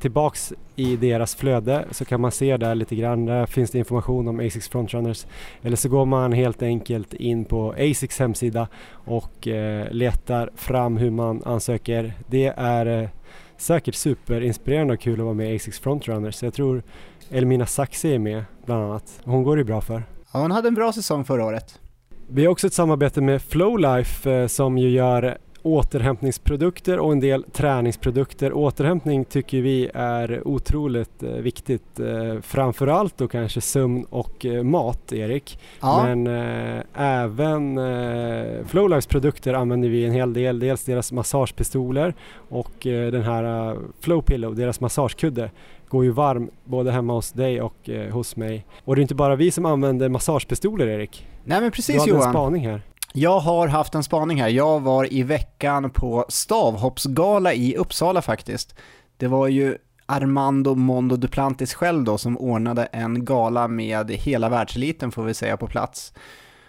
tillbaks i deras flöde så kan man se där lite grann. Där finns det information om Asics Frontrunners. Eller så går man helt enkelt in på Asics hemsida och eh, letar fram hur man ansöker. Det är eh, säkert superinspirerande och kul att vara med i Asics Frontrunners. Jag tror Elmina Saxi är med bland annat. Hon går det bra för. Ja, hon hade en bra säsong förra året. Vi har också ett samarbete med Flowlife eh, som ju gör återhämtningsprodukter och en del träningsprodukter. Återhämtning tycker vi är otroligt eh, viktigt. Eh, framförallt då kanske sömn och mat, Erik. Ja. Men eh, även eh, Flowlifes produkter använder vi en hel del. Dels deras massagepistoler och eh, den här Flowpillow, deras massagekudde går ju varm både hemma hos dig och eh, hos mig. Och det är inte bara vi som använder massagepistoler Erik. Nej men precis Johan. Du hade en spaning här. Jag har haft en spaning här. Jag var i veckan på stavhoppsgala i Uppsala faktiskt. Det var ju Armando Mondo Duplantis själv då som ordnade en gala med hela världseliten får vi säga på plats.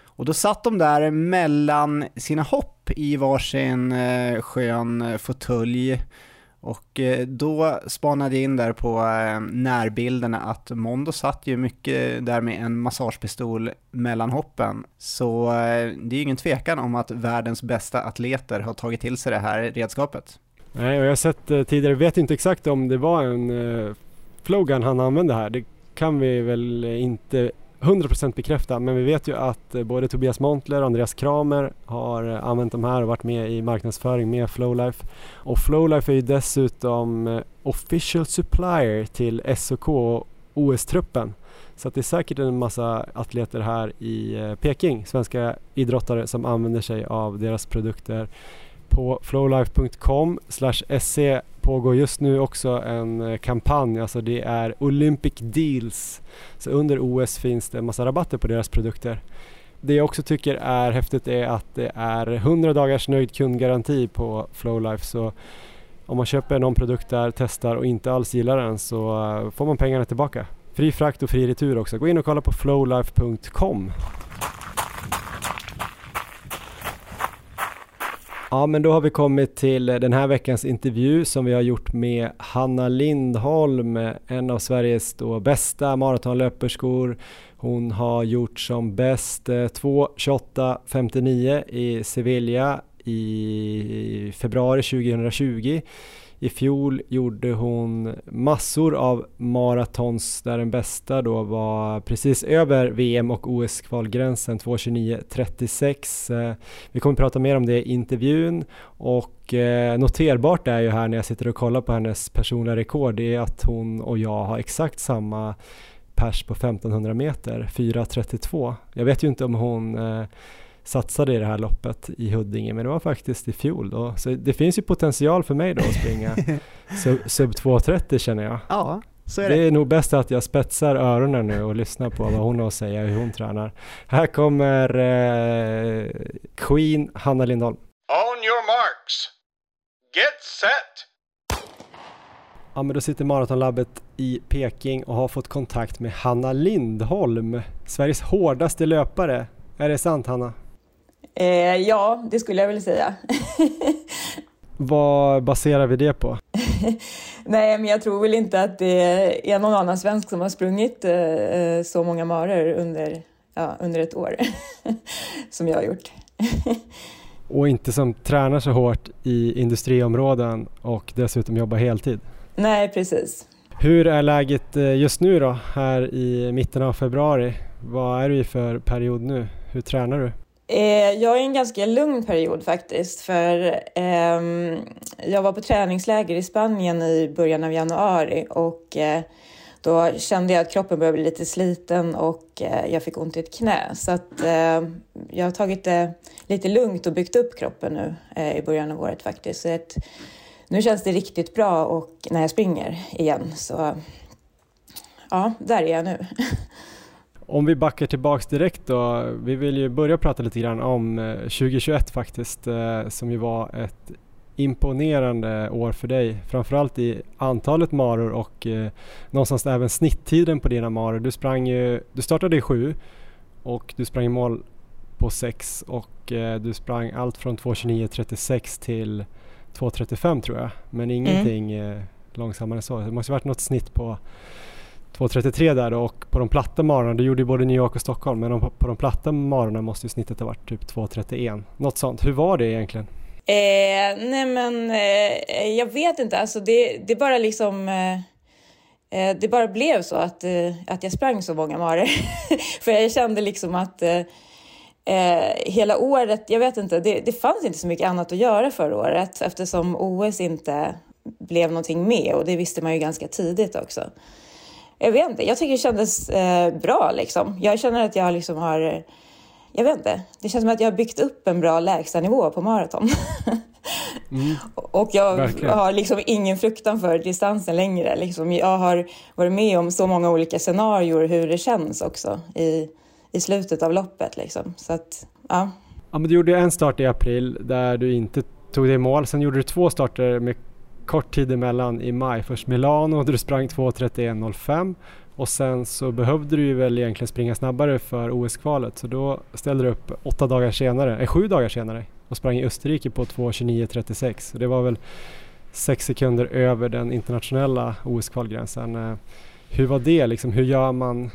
Och då satt de där mellan sina hopp i varsin eh, skön fåtölj och eh, då spanade jag in där på eh, närbilderna att Mondo satt ju mycket där med en massagepistol mellan hoppen. Så eh, det är ju ingen tvekan om att världens bästa atleter har tagit till sig det här redskapet. Nej, och jag har sett tidigare, vet inte exakt om det var en uh, Flogan han använde här. Det kan vi väl inte 100% bekräfta, men vi vet ju att eh, både Tobias Montler och Andreas Kramer har eh, använt de här och varit med i marknadsföring med Flowlife. Och Flowlife är ju dessutom eh, official supplier till SOK och OS-truppen. Så att det är säkert en massa atleter här i Peking, svenska idrottare som använder sig av deras produkter. På flowlife.com se pågår just nu också en eh, kampanj, alltså det är Olympic Deals. Så under OS finns det en massa rabatter på deras produkter. Det jag också tycker är häftigt är att det är 100 dagars nöjd kundgaranti på Flowlife. Så om man köper någon produkt där, testar och inte alls gillar den så eh, får man pengarna tillbaka. Fri frakt och fri retur också. Gå in och kolla på flowlife.com. Ja, men då har vi kommit till eh, den här veckans intervju som vi har gjort med Hanna Lindholm, eh, en av Sveriges då bästa maratonlöperskor. Hon har gjort som bäst eh, 2.28.59 i Sevilla i februari 2020. I fjol gjorde hon massor av maratons där den bästa då var precis över VM och OS-kvalgränsen 2.29.36. Eh, vi kommer prata mer om det i intervjun och eh, noterbart är ju här när jag sitter och kollar på hennes personliga rekord det är att hon och jag har exakt samma pers på 1500 meter, 4.32. Jag vet ju inte om hon eh, satsade i det här loppet i Huddinge, men det var faktiskt i fjol då. Så det finns ju potential för mig då att springa [LAUGHS] sub, sub 2.30 känner jag. Ja, så är det. Det är nog bäst att jag spetsar öronen nu och lyssnar på vad hon har att säga, hur hon tränar. Här kommer eh, Queen Hanna Lindholm. On your marks. Get set! Ja men då sitter Maratonlabbet i Peking och har fått kontakt med Hanna Lindholm, Sveriges hårdaste löpare. Är det sant Hanna? Eh, ja, det skulle jag väl säga. [LAUGHS] Vad baserar vi det på? [LAUGHS] Nej, men jag tror väl inte att det är någon annan svensk som har sprungit eh, så många marer under, ja, under ett år [LAUGHS] som jag har gjort. och inte som tränar så hårt i industriområden och dessutom jobbar heltid? Nej, precis. Hur är läget eh, just nu då, här i mitten av februari? Vad är du i för period nu? Hur tränar du? Eh, jag är i en ganska lugn period faktiskt, för eh, jag var på träningsläger i Spanien i början av januari och eh, då kände jag att kroppen började bli lite sliten och eh, jag fick ont i ett knä. Så att eh, jag har tagit det lite lugnt och byggt upp kroppen nu eh, i början av året faktiskt. Så att, nu känns det riktigt bra och när jag springer igen. Så ja, där är jag nu. [LAUGHS] Om vi backar tillbaks direkt då. Vi vill ju börja prata lite grann om 2021 eh, faktiskt, eh, som ju var ett imponerande år för dig. Framförallt i antalet maror och eh, någonstans även snitttiden på dina maror. Du sprang ju, du startade i sju och du sprang i mål på sex och eh, du sprang allt från 2.29.36 till 2.35 tror jag. Men ingenting mm. eh, långsammare än så. Det måste varit något snitt på 2.33 där då, och på de platta marorna, du gjorde ju både New York och Stockholm, men på de platta marorna måste ju snittet ha varit typ 2.31. Något sånt. Hur var det egentligen? Eh, nej men eh, jag vet inte, alltså det, det bara liksom eh, eh det bara blev så att, eh, att jag sprang så många maror. [LAUGHS] För jag kände liksom att eh, eh, hela året, jag vet inte, det, det fanns inte så mycket annat att göra förra året eftersom OS inte blev någonting med och det visste man ju ganska tidigt också jag vet inte, jag tycker det kändes eh, bra liksom. Jag känner att jag liksom har, jag vet inte, det känns som att jag har byggt upp en bra lägstanivå på maraton. [LAUGHS] Mm. och jag Verkligen. har liksom ingen fruktan för distansen längre. Liksom, jag har varit med om så många olika scenarier hur det känns också i, i slutet av loppet. Liksom. Så att, ja. Ja, men du gjorde en start i april där du inte tog dig i mål. Sen gjorde du två starter med kort tid emellan i maj. Först Milano där du sprang 2.31.05 och sen så behövde du ju väl egentligen springa snabbare för OS-kvalet så då ställde du upp åtta dagar senare, eh, sju dagar senare och sprang i Österrike på 2.29.36 det var väl sex sekunder över den internationella OS-kvalgränsen. Eh, hur var det liksom? Hur gör man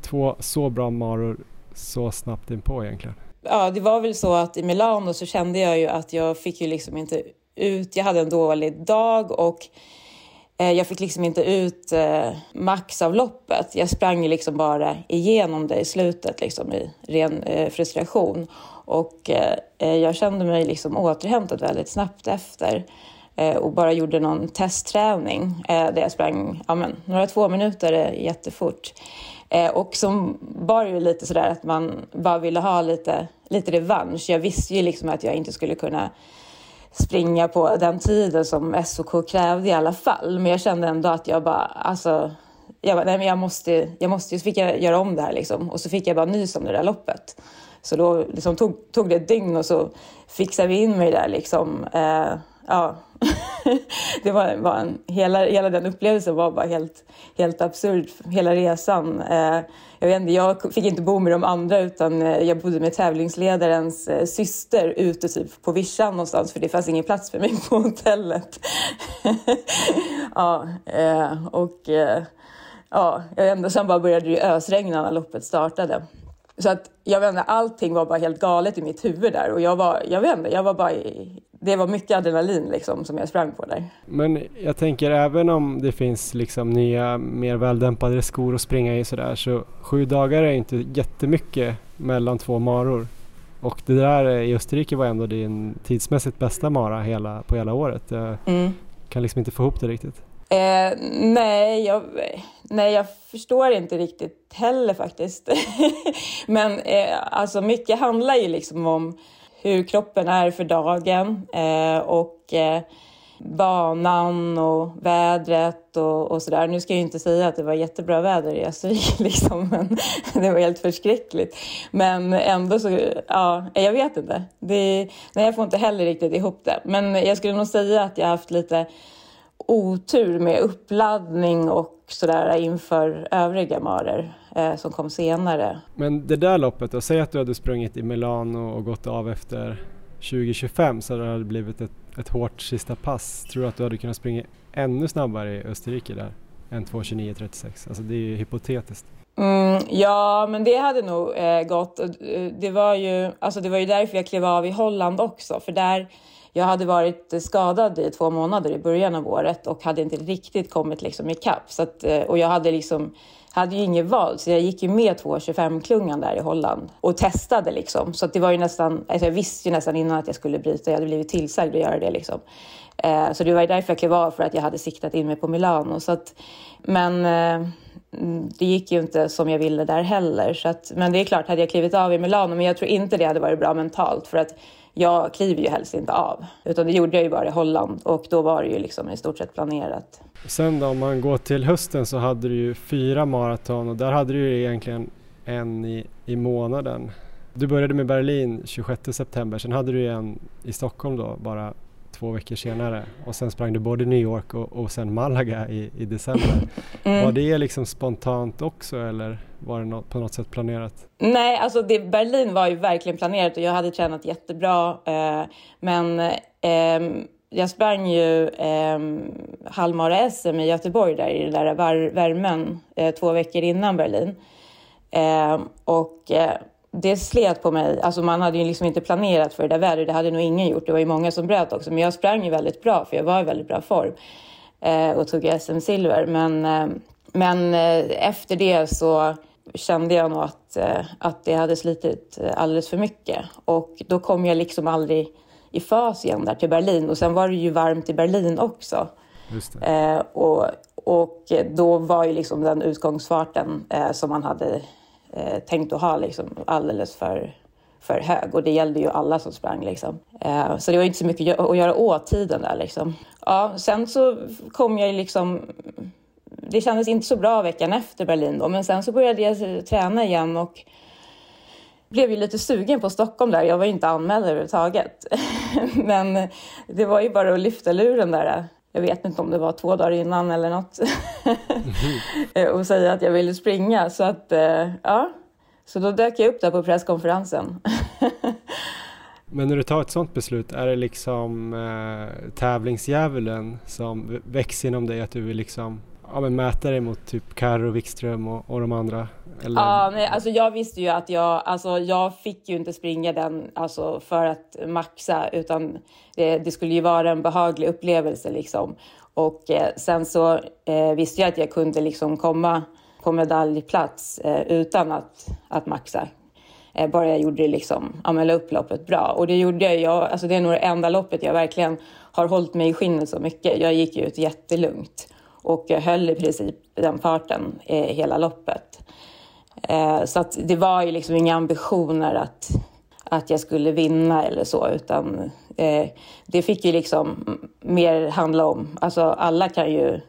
två så bra maror så snabbt in på egentligen? Ja, det var väl så att i Milano så kände jag ju att jag fick ju liksom inte ut. Jag hade en dålig dag och eh, jag fick liksom inte ut eh, max av loppet. Jag sprang liksom bara igenom det i slutet liksom i ren eh, frustration. Och jag kände mig liksom återhämtad väldigt snabbt efter och bara gjorde någon testträning där jag sprang ja, men, några två minuter jättefort. Och som var ju lite sådär att man bara ville ha lite, lite revansch. Jag visste ju liksom att jag inte skulle kunna springa på den tiden som SOK krävde i alla fall. Men jag kände ändå att jag bara, alltså, jag, bara, nej, men jag måste, jag måste, så fick jag göra om det här liksom. Och så fick jag bara nys om det där loppet. Så då liksom tog, tog det ett dygn och så fixade vi in mig där liksom. Eh, ja. [LAUGHS] det var, var en, hela, hela den upplevelsen var bara helt, helt absurd, hela resan. Eh, jag, vet inte, jag fick inte bo med de andra utan eh, jag bodde med tävlingsledarens eh, syster ute typ på vischan någonstans för det fanns ingen plats för mig på [LAUGHS] hotellet. [LAUGHS] ja, eh, och eh, ja, jag vet inte, sen bara började det ösregna när loppet startade. Så att jag vet inte, allting var bara helt galet i mitt huvud där och jag var, jag vet inte, jag var bara i, det var mycket adrenalin liksom som jag sprang på där. Men jag tänker även om det finns liksom nya mer väldämpade skor att springa i sådär så sju dagar är inte jättemycket mellan två maror. Och det där i Österrike var ändå din tidsmässigt bästa mara hela, på hela året. Jag mm. kan liksom inte få ihop det riktigt. Eh, nej, jag, nej, jag förstår inte riktigt heller faktiskt. [LAUGHS] Men eh, alltså mycket handlar ju liksom om hur kroppen är för dagen eh, och eh, banan och vädret och, och sådär. Nu ska jag inte säga att det var jättebra väder i Österrike, [LAUGHS] liksom, men det var helt förskräckligt. Men ändå så, ja, jag vet inte. Det, nej, jag får inte heller riktigt ihop det. Men jag skulle nog säga att jag haft lite otur med uppladdning och sådär inför övriga marer eh, som kom senare. Men det där loppet då, säg att du hade sprungit i Milano och gått av efter 2025 så hade det blivit ett, ett hårt sista pass. Tror du att du hade kunnat springa ännu snabbare i Österrike där än 2.29.36? Alltså det är ju hypotetiskt. Mm, ja, men det hade nog eh, gått. Eh, det var, ju, alltså det var ju därför jag klev av i Holland också, för där jag hade varit skadad i två månader i början av året och hade inte riktigt kommit liksom ikapp. Så att, eh, och jag hade liksom hade ju inget val, så jag gick ju med 2.25-klungan där i Holland och testade liksom. Så det var ju nästan, alltså jag visste ju nästan innan att jag skulle bryta, jag hade blivit tillsagd att göra det liksom. Eh, så det var ju därför jag klev av, för att jag hade siktat in mig på Milano. Så att, men eh, det gick ju inte som jag ville där heller. Så att, men det är klart, hade jag klivit av i Milano, men jag tror inte det hade varit bra mentalt. För att jag kliver ju helst inte av. Utan det gjorde jag ju bara i Holland och då var det ju liksom i stort sett planerat. Sen då om man går till hösten så hade du ju fyra maraton och där hade du ju egentligen en i, i månaden. Du började med Berlin 26 september, sen hade du en i Stockholm då bara två veckor senare och sen sprang du både New York och, och sen Malaga i, i december. [LAUGHS] Mm. Var det liksom spontant också eller var det något, på något sätt planerat? Nej, alltså det, Berlin var ju verkligen planerat och jag hade tränat jättebra. Eh, men eh, jag sprang ju eh, halvmara-SM i Göteborg där i den där var, värmen eh, två veckor innan Berlin. Eh, och eh, det slet på mig. Alltså man hade ju liksom inte planerat för det där vädret. Det hade nog ingen gjort. Det var ju många som bröt också. Men jag sprang ju väldigt bra för jag var i väldigt bra form eh, och tog SM-silver. Men, eh, men eh, efter det så kände jag nog att, eh, att det hade slitit alldeles för mycket. Och då kom jag liksom aldrig i fas igen där till Berlin. Och sen var det ju varmt i Berlin också. Eh, och, och då var ju liksom den utgångsfarten eh, som man hade eh, tänkt att ha liksom alldeles för, för hög. Och det gällde ju alla som sprang. Liksom. Eh, så det var inte så mycket att göra åt tiden där. Liksom. Ja, sen så kom jag liksom... Det kändes inte så bra veckan efter Berlin då, men sen så började jag träna igen och blev ju lite sugen på Stockholm där. Jag var ju inte anmäld överhuvudtaget. [LAUGHS] men det var ju bara att lyfta luren där jag vet inte om det var två dagar innan eller något, mm. [LAUGHS] och säga att jag ville springa. Så att, eh, ja, så då dök jag upp där på presskonferensen. [LAUGHS] Men när du tar ett sådant beslut, är det liksom eh, tävlingsdjävulen som växer inom dig? Att du vill liksom ja, men mäta dig mot typ Carro, Wikström och, och de andra? Eller? Ja, nej, alltså jag visste ju att jag, alltså jag fick ju inte springa den alltså för att maxa utan det, det skulle ju vara en behaglig upplevelse liksom. Och eh, sen så eh, visste jag att jag kunde liksom komma på medaljplats eh, utan att, att maxa. Eh, bara jag gjorde det liksom, ja men la upp loppet bra. Och det gjorde jag, jag alltså det är nog det enda loppet jag verkligen har hållit mig i skinnet så mycket. Jag gick ut jättelugnt och jag höll i princip den farten eh, hela loppet. Eh, så att det var ju liksom inga ambitioner att, att jag skulle vinna eller så, utan eh, det fick ju liksom mer handla om, alltså alla kan ju,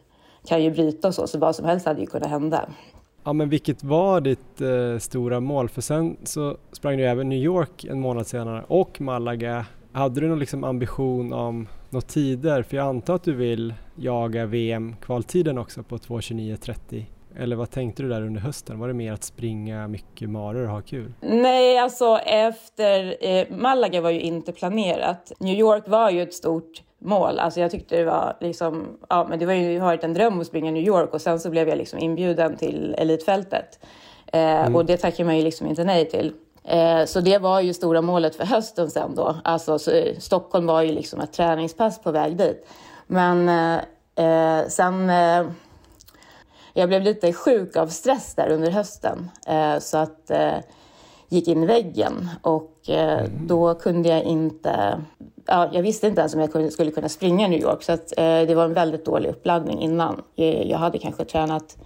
kan ju bryta och så, så vad som helst hade ju kunnat hända. Ja men vilket var ditt eh, stora mål? För sen så sprang du även New York en månad senare och Malaga. Hade du någon liksom ambition om några tider? För jag antar att du vill jaga VM-kvaltiden också på 2.29.30. Eller vad tänkte du där under hösten? Var det mer att springa mycket maror och ha kul? Nej, alltså efter eh, Malaga var ju inte planerat. New York var ju ett stort mål. Alltså jag tyckte det var liksom, ja men det var ju varit en dröm att springa New York och sen så blev jag liksom inbjuden till elitfältet. Eh, mm. Och det tackar man ju liksom inte nej till. Eh, så det var ju stora målet för hösten sen då. Alltså så, eh, Stockholm var ju liksom ett träningspass på väg dit. Men eh, eh sen jag blev lite sjuk av stress där under hösten eh, så att eh, gick in i väggen och eh, mm. då kunde jag inte, ja, jag visste inte ens om jag skulle kunna springa i New York så att, eh, det var en väldigt dålig uppladdning innan. Jag, hade kanske tränat,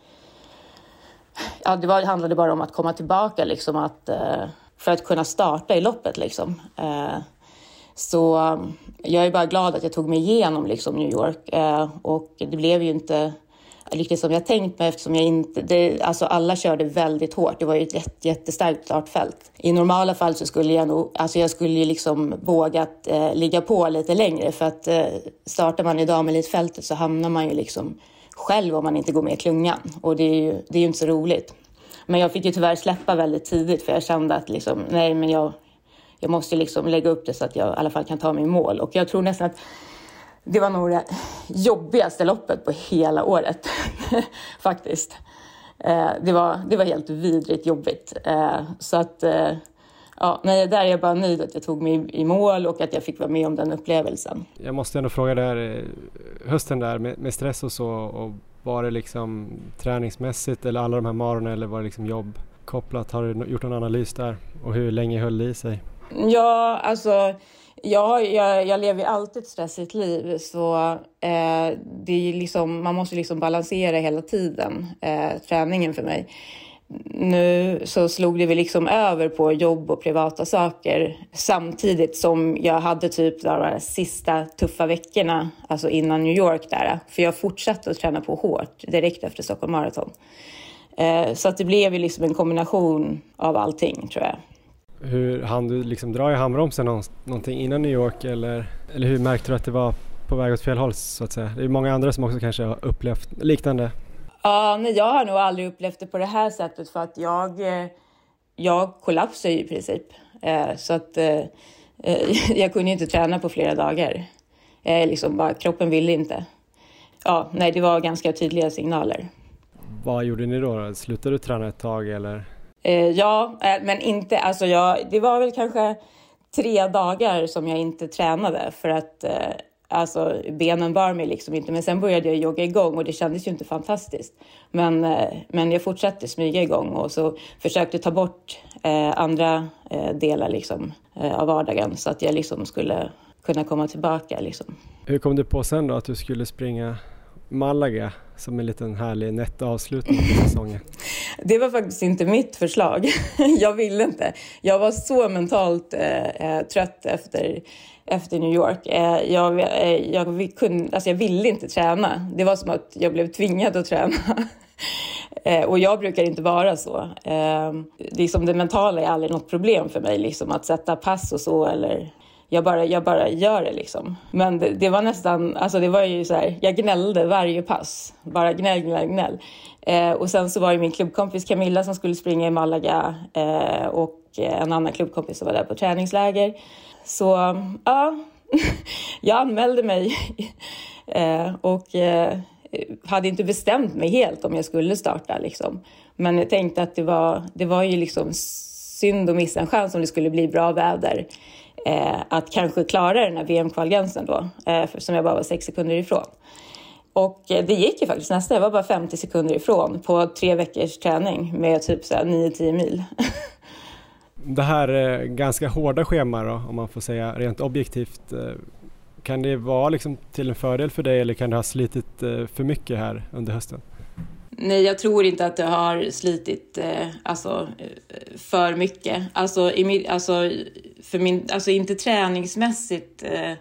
ja det var, handlade bara om att komma tillbaka liksom att, eh, för att kunna starta i loppet liksom. Eh, så um, jag är bara glad att jag tog mig igenom liksom, New York eh, och det blev ju inte riktigt som jag tänkt mig eftersom jag inte... Det, alltså alla körde väldigt hårt. Det var ju ett jättestarkt startfält. I normala fall så skulle jag nog... Alltså jag skulle ju liksom vågat eh, ligga på lite längre för att eh, startar man i damelitfältet så hamnar man ju liksom själv om man inte går med i klungan och det är ju, det är ju inte så roligt. Men jag fick ju tyvärr släppa väldigt tidigt för jag kände att liksom, nej men jag, jag måste liksom lägga upp det så att jag i alla fall kan ta mig i mål. Och jag tror nästan att det var nog det jobbigaste loppet på hela året, [LAUGHS] faktiskt. Eh, det, var, det var helt vidrigt jobbigt. Eh, så att, eh, ja, nej, där är jag bara nöjd att jag tog mig i mål och att jag fick vara med om den upplevelsen. Jag måste ändå fråga där, eh, hösten där med, med stress och så, och var det liksom träningsmässigt eller alla de här marorna eller var det liksom jobb kopplat? Har du gjort någon analys där och hur länge höll det i sig? Ja, alltså jag, jag, jag lever ju alltid ett stressigt liv så eh, det är liksom, man måste liksom balansera hela tiden, eh, träningen för mig. Nu så slog det väl liksom över på jobb och privata saker samtidigt som jag hade typ de här sista tuffa veckorna, alltså innan New York där. För jag fortsatte att träna på hårt direkt efter Stockholm Marathon. Eh, så att det blev ju liksom en kombination av allting tror jag. Hur hann du liksom dra i handbromsen någonting innan New York eller, eller hur märkte du att det var på väg åt fel håll så att säga? Det är många andra som också kanske har upplevt liknande. Ja, nej, jag har nog aldrig upplevt det på det här sättet för att jag, eh, jag kollapsade i princip. Eh, så att eh, [LAUGHS] jag kunde inte träna på flera dagar. Liksom bara, kroppen ville inte. Ja, nej, det var ganska tydliga signaler. Vad gjorde ni då? Slutade du träna ett tag eller? Ja, men inte, alltså jag, det var väl kanske tre dagar som jag inte tränade för att Alltså benen bar mig liksom inte. Men sen började jag jogga igång och det kändes ju inte fantastiskt. Men, eh, men jag fortsatte smyga igång och så försökte ta bort eh, andra eh, delar liksom, eh, av vardagen så att jag liksom skulle kunna komma tillbaka. Liksom. Hur kom du på sen då att du skulle springa Malaga som en liten härlig nätt avslutning på säsongen? [LAUGHS] Det var faktiskt inte mitt förslag. [LAUGHS] jag ville inte. Jag var så mentalt eh, eh trött efter efter New York. Eh, jag, eh, jag, kunde, alltså jag ville inte träna. Det var som att jag blev tvingad att träna. [LAUGHS] Eh, och jag brukar inte vara så. Liksom det mentala är aldrig något problem för mig, liksom att sätta pass och så. Eller jag, bara, jag bara gör det liksom. Men det, det var nästan, alltså det var ju så här, jag gnällde varje pass. Bara gnäll, gnäll, gnäll. och sen så var det min klubbkompis Camilla som skulle springa i Malaga och en annan klubbkompis som var där på träningsläger. Så ja, [LAUGHS] jag anmälde mig [LAUGHS] eh, och eh, hade inte bestämt mig helt om jag skulle starta. Liksom. Men jag tänkte att det var, det var ju liksom synd att missa en chans om det skulle bli bra väder. Eh, att kanske klara den här VM-kvalgränsen då, eh, som jag bara var sex sekunder ifrån. Och det gick ju faktiskt nästan, jag var bara 50 sekunder ifrån på tre veckors träning med typ 9-10 mil. [LAUGHS] det här eh, ganska hårda schemat då, om man får säga rent objektivt, eh, kan det vara liksom till en fördel för dig eller kan det ha slitit eh, för mycket här under hösten? Nej, jag tror inte att det har slitit eh, alltså, för mycket. Alltså, i, alltså, för min, alltså inte träningsmässigt. Eh,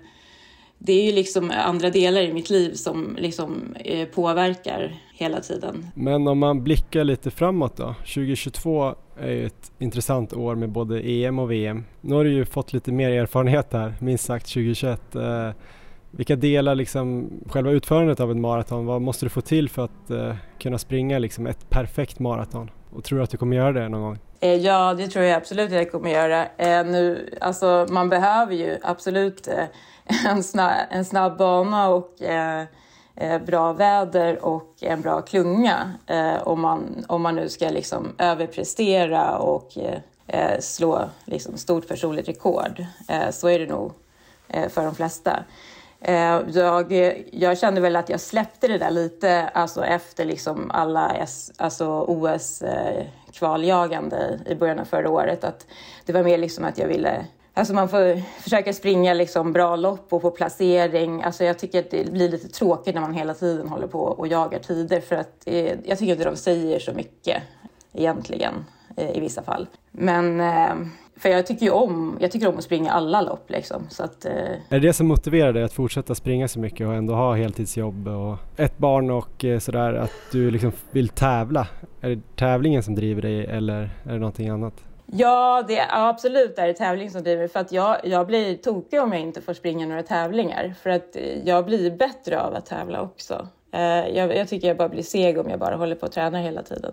det är ju liksom andra delar i mitt liv som liksom, eh, påverkar hela tiden. Men om man blickar lite framåt då? 2022 är ju ett intressant år med både EM och VM. Nu har du ju fått lite mer erfarenhet här, minst sagt 2021. Eh, vilka delar liksom själva utförandet av ett maraton, vad måste du få till för att eh, kunna springa liksom ett perfekt maraton? Och tror du att du kommer göra det någon gång? Eh, ja, det tror jag absolut att jag kommer göra. Eh, nu, alltså, man behöver ju absolut eh, [LAUGHS] en, snabb, en snabb bana och Eh, bra väder och en bra klunga eh, om, man, om man nu ska liksom överprestera och eh, eh slå liksom stort personligt rekord. Eh, så är det nog för de flesta. Jag, jag kände väl att jag släppte det där lite alltså efter liksom alla S, alltså OS-kvaljagande i början av förra året. Att det var mer liksom att jag ville Alltså man får försöka springa liksom bra lopp och få placering. Alltså jag tycker att det blir lite tråkigt när man hela tiden håller på och jagar tider för att eh, jag tycker inte de säger så mycket egentligen eh, i vissa fall. Men eh, för jag tycker ju om, jag tycker om att springa alla lopp liksom. Så att, eh... Är det det som motiverar dig att fortsätta springa så mycket och ändå ha heltidsjobb och ett barn och eh, sådär att du liksom vill tävla? Är det tävlingen som driver dig eller är det någonting annat? Ja, det är absolut är det tävling som driver för att jag, jag blir tokig om jag inte får springa några tävlingar för att eh, jag blir bättre av att tävla också. Eh, jag, jag tycker jag bara blir seg om jag bara håller på och tränar hela tiden.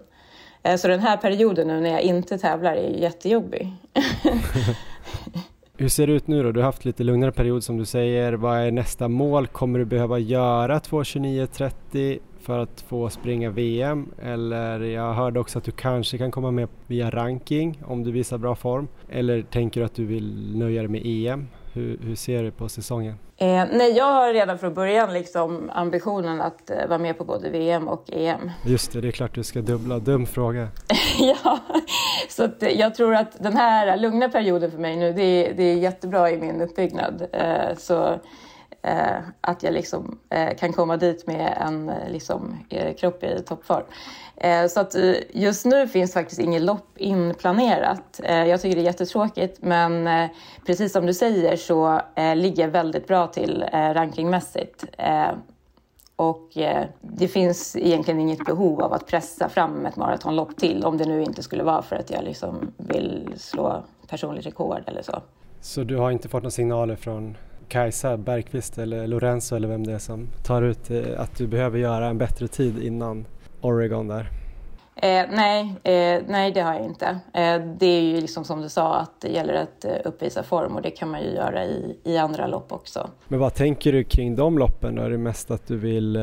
Eh, så den här perioden nu när jag inte tävlar är jättejobbig. [LAUGHS] Hur ser det ut nu då? Du har haft lite lugnare period som du säger. Vad är nästa mål? Kommer du behöva göra 2.29.30 för att få springa VM eller jag hörde också att du kanske kan komma med via ranking om du visar bra form. Eller tänker du att du vill nöja dig med EM? Hur, hur ser du på säsongen? Eh, nej, jag har redan från början liksom ambitionen att eh, vara med på både VM och EM. Just det, det är klart du ska dubbla. Dum fråga. [LAUGHS] ja, så eh, jag tror att den här lugna perioden för mig nu, det är, det är jättebra i min uppbyggnad. Eh, så eh, att jag liksom eh, kan komma dit med en eh, liksom, eh, kropp i toppform. Eh, så att eh, just nu finns faktiskt inget lopp inplanerat. Eh, jag tycker det är jättetråkigt men precis som du säger så ligger jag väldigt bra till rankingmässigt. Och det finns egentligen inget behov av att pressa fram ett maratonlopp till om det nu inte skulle vara för att jag liksom vill slå personligt rekord eller så. Så du har inte fått några signaler från Kajsa Bergqvist eller Lorenzo eller vem det är som tar ut att du behöver göra en bättre tid innan Oregon där? Eh, nej, eh, nej, det har jag inte. Eh, det är ju liksom som du sa att det gäller att eh, uppvisa form och det kan man ju göra i, i andra lopp också. Men vad tänker du kring de loppen då? Är det mest att du vill eh,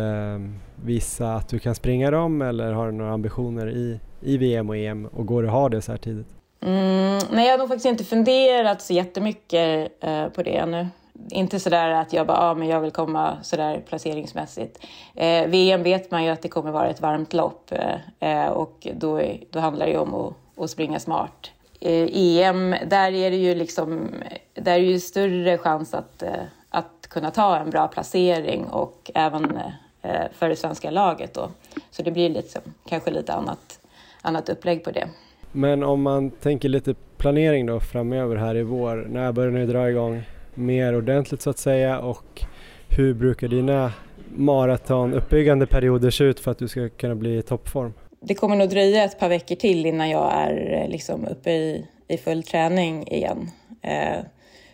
visa att du kan springa dem eller har du några ambitioner i, i VM och EM och går det att ha det så här tidigt? Mm, nej, jag har nog faktiskt inte funderat så jättemycket eh, på det ännu inte sådär att jag bara, ah, men jag vill komma sådär placeringsmässigt. Eh, VM vet man ju att det kommer vara ett varmt lopp eh, eh, och då, då handlar det ju om att, att springa smart. Eh, EM, där är det ju liksom, där är ju större chans att, eh, att kunna ta en bra placering och även eh, för det svenska laget då. Så det blir liksom, kanske lite annat, annat upplägg på det. Men om man tänker lite planering då framöver här i vår, när börjar ni dra igång? Mer ordentligt så att säga och hur brukar dina maratonuppbyggande perioder se ut för att du ska kunna bli i toppform? Det kommer nog dröja ett par veckor till innan jag är eh, liksom uppe i, i full träning igen. Eh,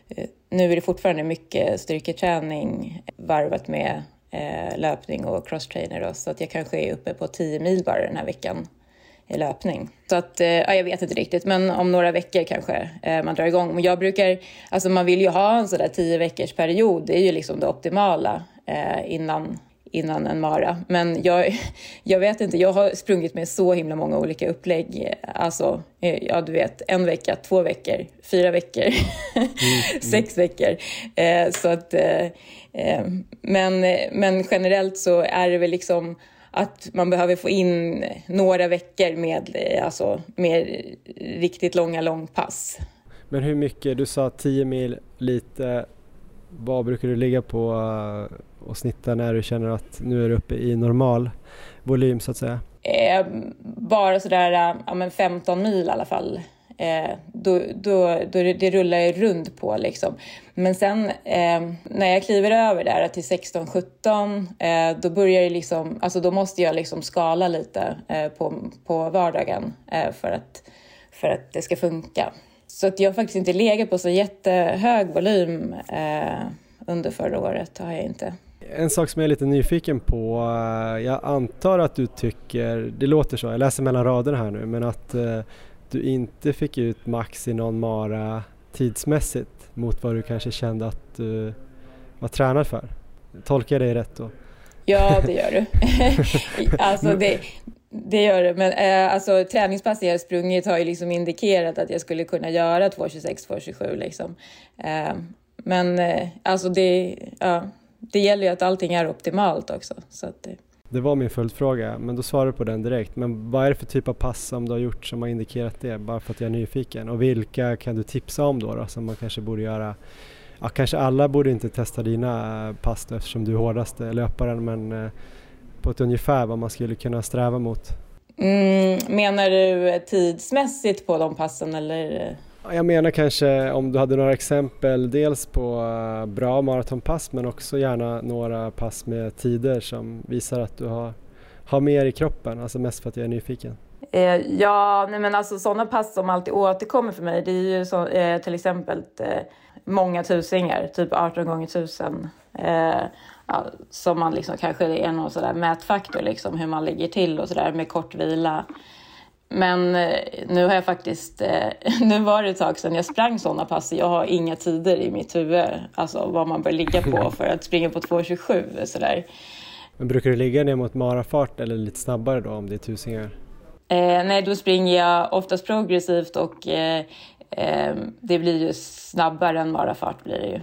eh, nu är det fortfarande mycket styrketräning varvat med eh, löpning och crosstrainer så att jag kanske är uppe på 10 mil bara den här veckan löpning. Så att, eh, ja, jag vet inte riktigt, men om några veckor kanske eh, man drar igång. Men jag brukar, alltså man vill ju ha en sådär tio veckors period, det är ju liksom det optimala eh, innan, innan en mara. Men jag, [LAUGHS] jag vet inte, jag har sprungit med så himla många olika upplägg. Alltså, ja du vet, en vecka, två veckor, fyra veckor, [LAUGHS] mm, sex mm. veckor. så att, men, men generellt så är det väl liksom att man behöver få in några veckor med, eh, alltså, med riktigt långa långpass. Men hur mycket, du sa 10 mil lite, vad brukar du ligga på eh, och snitta när du känner att nu är du uppe i normal volym så att säga? Eh, bara sådär ja, men 15 mil i alla fall eh, då, då, då det, det rullar ju runt på liksom. Men sen eh, när jag kliver över där till 16-17 eh, då börjar det liksom, alltså då måste jag liksom skala lite eh, på, på vardagen eh, för, att, för att det ska funka. Så att jag har faktiskt inte legat på så jättehög volym eh, under förra året, har jag inte. En sak som jag är lite nyfiken på, eh, jag antar att du tycker, det låter så, jag läser mellan raderna här nu, men att eh, du inte fick ut max i någon mara tidsmässigt mot vad du kanske kände att du var tränad för. Tolkar jag dig rätt då? Ja, [LAUGHS] det gör du. [LAUGHS] alltså det, det gör det, men eh, alltså, träningspassen jag sprungit har ju liksom indikerat att jag skulle kunna göra 2.26, 2.27 liksom. Eh, men eh, alltså det, ja, det gäller ju att allting är optimalt också. Så att, det var min följdfråga, men då svarar du på den direkt. Men vad är det för typ av pass som du har gjort som har indikerat det? Bara för att jag är nyfiken. Och vilka kan du tipsa om då, då som man kanske borde göra? Ja, kanske alla borde inte testa dina eh, pass då, eftersom du är hårdaste löparen, men eh, på ett ungefär vad man skulle kunna sträva mot. Mm, menar du eh, tidsmässigt på de passen eller? Jag menar kanske om du hade några exempel dels på eh, bra maratonpass men också gärna några pass med tider som visar att du har, har mer i kroppen, alltså mest för att jag är nyfiken. Eh, ja, nej men alltså sådana pass som alltid återkommer för mig det är ju så, eh, till exempel eh, många tusingar, typ 18 gånger 1000. Eh, ja, som man liksom kanske är någon sådär mätfaktor liksom hur man ligger till och sådär med kort vila. Men eh, nu har jag faktiskt, eh, [LAUGHS] nu var det ett tag sedan jag sprang sådana pass. Jag har inga tider i mitt huvud, alltså vad man bör ligga på för att springa på 2.27 sådär. Men brukar du ligga ner mot marafart eller lite snabbare då om det är tusingar? Eh, nej, då springer jag oftast progressivt och eh, eh, det blir ju snabbare än marafart blir det ju.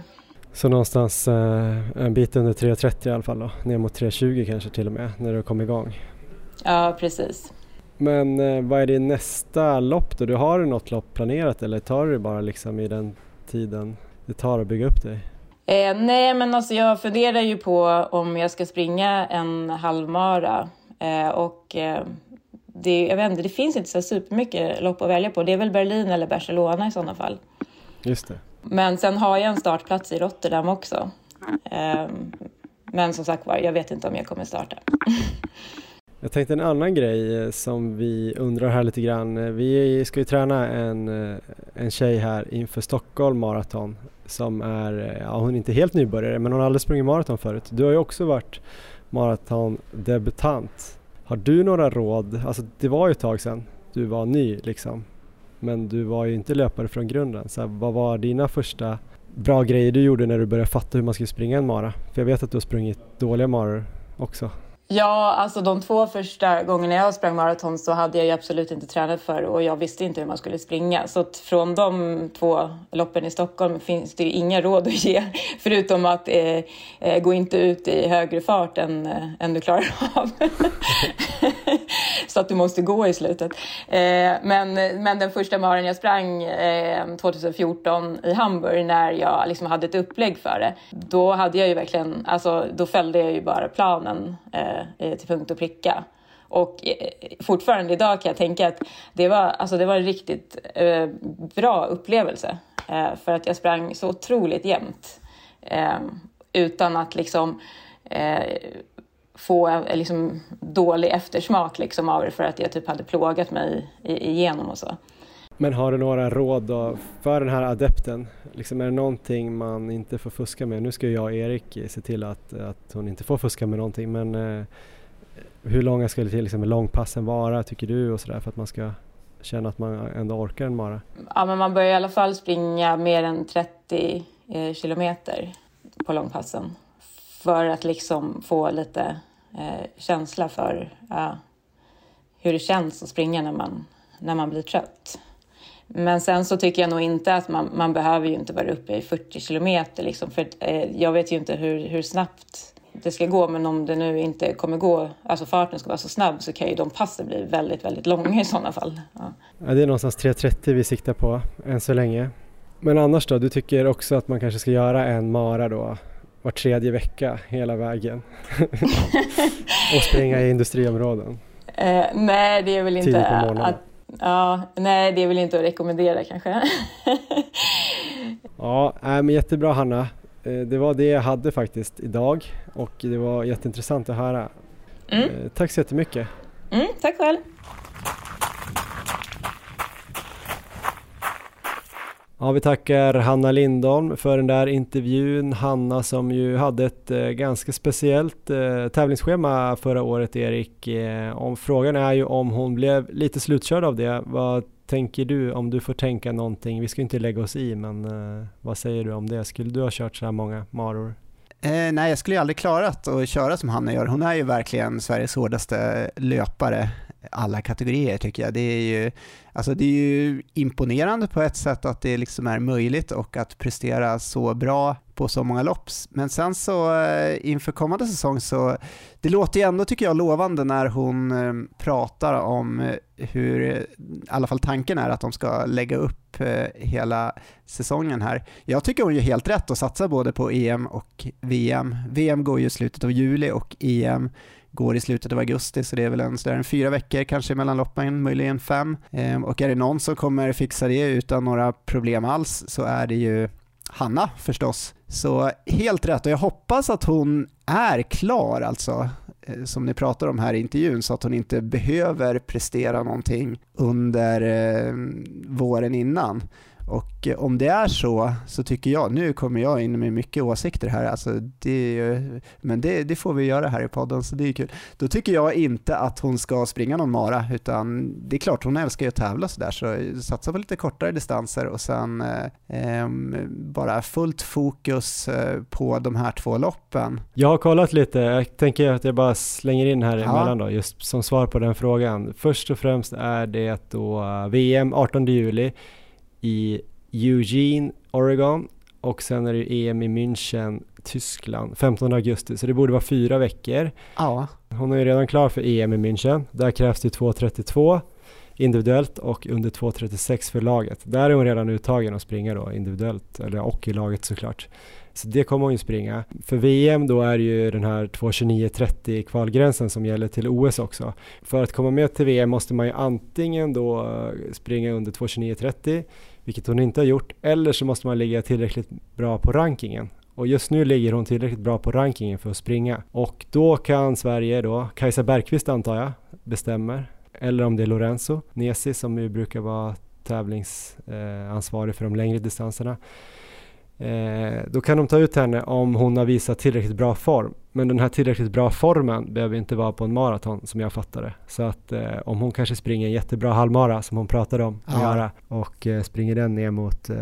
Så någonstans eh, en bit under 3.30 i alla fall då, ner mot 3.20 kanske till och med när du kommer igång? Ja, precis. Men eh, vad är din nästa lopp då? Du har du något lopp planerat eller tar du det bara liksom i den tiden det tar att bygga upp dig? Eh, nej, men alltså jag funderar ju på om jag ska springa en halvmara eh, och eh, det, jag vet inte, det finns inte så supermycket lopp att välja på. Det är väl Berlin eller Barcelona i sådana fall. Just det. Men sen har jag en startplats i Rotterdam också. Eh, men som sagt var, jag vet inte om jag kommer starta. [LAUGHS] Jag tänkte en annan grej eh, som vi undrar här lite grann. Eh, vi ska ju träna en, eh, en tjej här inför Stockholm Marathon som är, ja hon är inte helt nybörjare men hon har aldrig sprungit maraton förut. Du har ju också varit maratondebutant. Har du några råd? Alltså det var ju ett tag sedan du var ny liksom. Men du var ju inte löpare från grunden. Så här, vad var dina första bra grejer du gjorde när du började fatta hur man skulle springa en mara? För jag vet att du har sprungit dåliga maror också. Ja, alltså de två första gångerna jag sprang maraton så hade jag ju absolut inte tränat för och jag visste inte hur man skulle springa. Så från de två loppen i Stockholm finns det ju inga råd att ge [LAUGHS] förutom att eh, eh, gå inte ut i högre fart än, eh, än du klarar av. [LAUGHS] så att du måste gå i slutet. Eh, men, men den första maran jag sprang eh, 2014 i Hamburg när jag liksom hade ett upplägg för det, då hade jag ju verkligen, alltså då följde jag ju bara planen eh, eh, till punkt och pricka. Och eh, fortfarande idag kan jag tänka att det var, alltså det var en riktigt eh, bra upplevelse. Eh, för att jag sprang så otroligt jämnt. Eh, utan att liksom eh, få en liksom, dålig eftersmak liksom, av det för att jag typ hade plågat mig igenom och så. Men har du några råd då för den här adepten? Liksom är det någonting man inte får fuska med? Nu ska jag och Erik se till att, att hon inte får fuska med någonting men eh, hur långa skulle till liksom, långpassen vara tycker du och sådär för att man ska känna att man ändå orkar en mara? Ja men man bör i alla fall springa mer än 30 eh, kilometer på långpassen för att liksom få lite eh, känsla för hur det känns att springa när man, när man blir trött. Men sen så tycker jag nog inte att man, man behöver ju inte vara uppe i 40 kilometer liksom, för eh, jag vet ju inte hur, hur snabbt det ska gå, men om det nu inte kommer gå, alltså farten ska vara så snabb så kan ju de passen bli väldigt, väldigt långa i sådana fall. Ja. ja det är någonstans 3.30 vi siktar på än så länge. Men annars då, du tycker också att man kanske ska göra en mara då var tredje vecka hela vägen [LAUGHS] och springa i industriområden? Eh, nej, det är väl inte att, ja, nej, det är väl inte att rekommendera kanske. [LAUGHS] ja, men jättebra Hanna. Eh, det var det jag hade faktiskt idag och det var jätteintressant att höra. Mm. Eh, tack så jättemycket. Mm, tack själv. Ja, vi tackar Hanna Lindholm för den där intervjun. Hanna som ju hade ett eh, ganska speciellt eh, tävlingsschema förra året, Erik. Eh, om, frågan är ju om hon blev lite slutkörd av det. Vad tänker du om du får tänka någonting? Vi ska inte lägga oss i, men eh, vad säger du om det? Skulle du ha kört så här många maror? Eh, nej, jag skulle ju aldrig klarat att köra som Hanna gör. Hon är ju verkligen Sveriges hårdaste löpare alla kategorier tycker jag. Det är ju, alltså det är ju imponerande på ett sätt att det liksom är möjligt och att prestera så bra på så många lopp. Men sen så eh, inför kommande säsong så, det låter ju ändå tycker jag lovande när hon eh, pratar om eh, hur, i alla fall tanken är att de ska lägga upp hela säsongen här. Jag tycker hon gör helt rätt att satsa både på EM och VM. VM går ju i slutet av juli och EM går i slutet av augusti, så det är väl en, sådär en fyra veckor kanske mellan loppen, möjligen fem. Ehm, och är det någon som kommer fixa det utan några problem alls så är det ju Hanna förstås. Så helt rätt och jag hoppas att hon är klar alltså, eh, som ni pratar om här i intervjun, så att hon inte behöver prestera någonting under eh, våren innan. Och eh, om det är så, så tycker jag, nu kommer jag in med mycket åsikter här, alltså det, men det, det får vi göra här i podden så det är kul. Då tycker jag inte att hon ska springa någon mara, utan det är klart hon älskar ju att tävla sådär, så satsa på lite kortare distanser och sen eh, bara fullt fokus eh, på de här två loppen. Jag har kollat lite, jag tänker att jag bara slänger in här emellan ja. då, just som svar på den frågan. Först och främst är det då eh, VM 18 juli i Eugene, Oregon och sen är det EM i München, Tyskland 15 augusti, så det borde vara fyra veckor. Ja. Hon är ju redan klar för EM i München. Där krävs det 2.32 individuellt och under 2.36 för laget. Där är hon redan uttagen att springa då individuellt, eller och i laget såklart. Så det kommer hon ju springa. För VM då är det ju den här 2.29.30 kvalgränsen som gäller till OS också. För att komma med till VM måste man ju antingen då springa under 2.29.30 vilket hon inte har gjort, eller så måste man ligga tillräckligt bra på rankingen. Och just nu ligger hon tillräckligt bra på rankingen för att springa. Och då kan Sverige då, Kajsa Bergqvist antar jag, bestämmer. Eller om det är Lorenzo Nesi som ju brukar vara tävlingsansvarig eh, för de längre distanserna. Eh, då kan de ta ut henne om hon har visat tillräckligt bra form. Men den här tillräckligt bra formen behöver inte vara på en maraton som jag fattar det. Så att eh, om hon kanske springer en jättebra halvmara som hon pratade om att ja. göra och eh, springer den ner mot eh,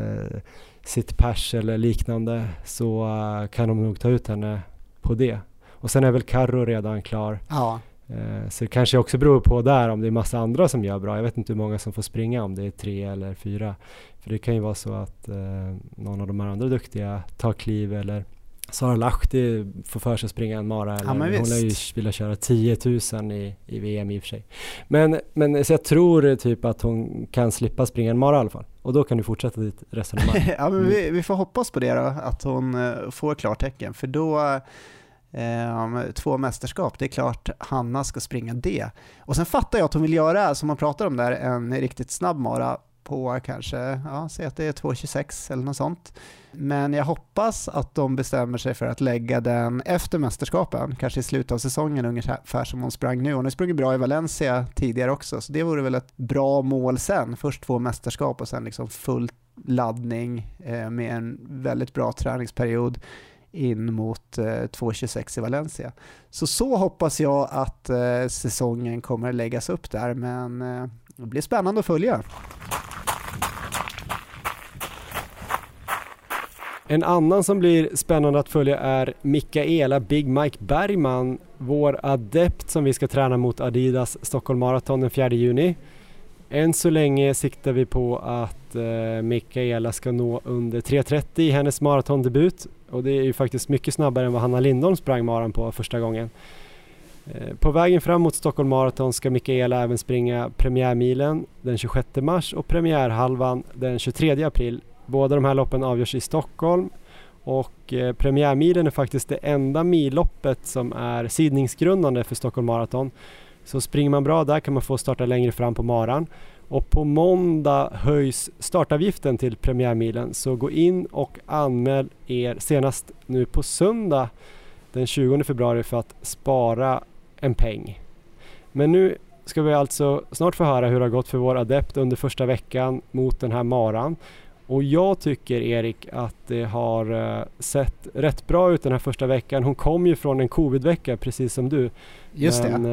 sitt pers eller liknande så uh, kan de nog ta ut henne på det. Och sen är väl Carro redan klar. Ja. Uh, så det kanske också beror på där om det är massa andra som gör bra. Jag vet inte hur många som får springa om det är tre eller fyra. För det kan ju vara så att uh, någon av de här andra duktiga tar kliv eller Sara Lahti får för sig att springa en mara eller ja, hon lär ju vilja köra 10 000 i, i VM i och för sig. Men, men så jag tror typ att hon kan slippa springa en mara i alla fall. Och då kan du fortsätta ditt resonemang. [LAUGHS] ja, men vi, vi, får hoppas på det då, att hon uh, får klartecken. För då, Ehm, två mästerskap, det är klart Hanna ska springa det. Och sen fattar jag att hon vill göra, som man pratar om där, en riktigt snabb mara på kanske, ja, säg att det är 2.26 eller något sånt. Men jag hoppas att de bestämmer sig för att lägga den efter mästerskapen, kanske i slutet av säsongen ungefär som hon sprang nu. Hon har sprungit bra i Valencia tidigare också, så det vore väl ett bra mål sen. Först två mästerskap och sen liksom full laddning eh, med en väldigt bra träningsperiod in mot eh, 2.26 i Valencia. Så så hoppas jag att eh, säsongen kommer läggas upp där, men eh, det blir spännande att följa. En annan som blir spännande att följa är Mikaela Big Mike Bergman, vår adept som vi ska träna mot Adidas Stockholm Marathon den 4 juni. Än så länge siktar vi på att eh, Mikaela ska nå under 3.30 i hennes maratondebut och det är ju faktiskt mycket snabbare än vad Hanna Lindholm sprang maran på första gången. Eh, på vägen fram mot Stockholm Marathon ska Mikaela även springa premiärmilen den 26 mars och premiärhalvan den 23 april Båda de här loppen avgörs i Stockholm och eh, premiärmilen är faktiskt det enda milloppet som är sidningsgrundande för Stockholm Marathon. Så springer man bra där kan man få starta längre fram på maran. Och på måndag höjs startavgiften till premiärmilen så gå in och anmäl er senast nu på söndag den 20 februari för att spara en peng. Men nu ska vi alltså snart få höra hur det har gått för vår adept under första veckan mot den här maran. Och jag tycker Erik att det har uh, sett rätt bra ut den här första veckan. Hon kom ju från en covidvecka precis som du. Just Men, det.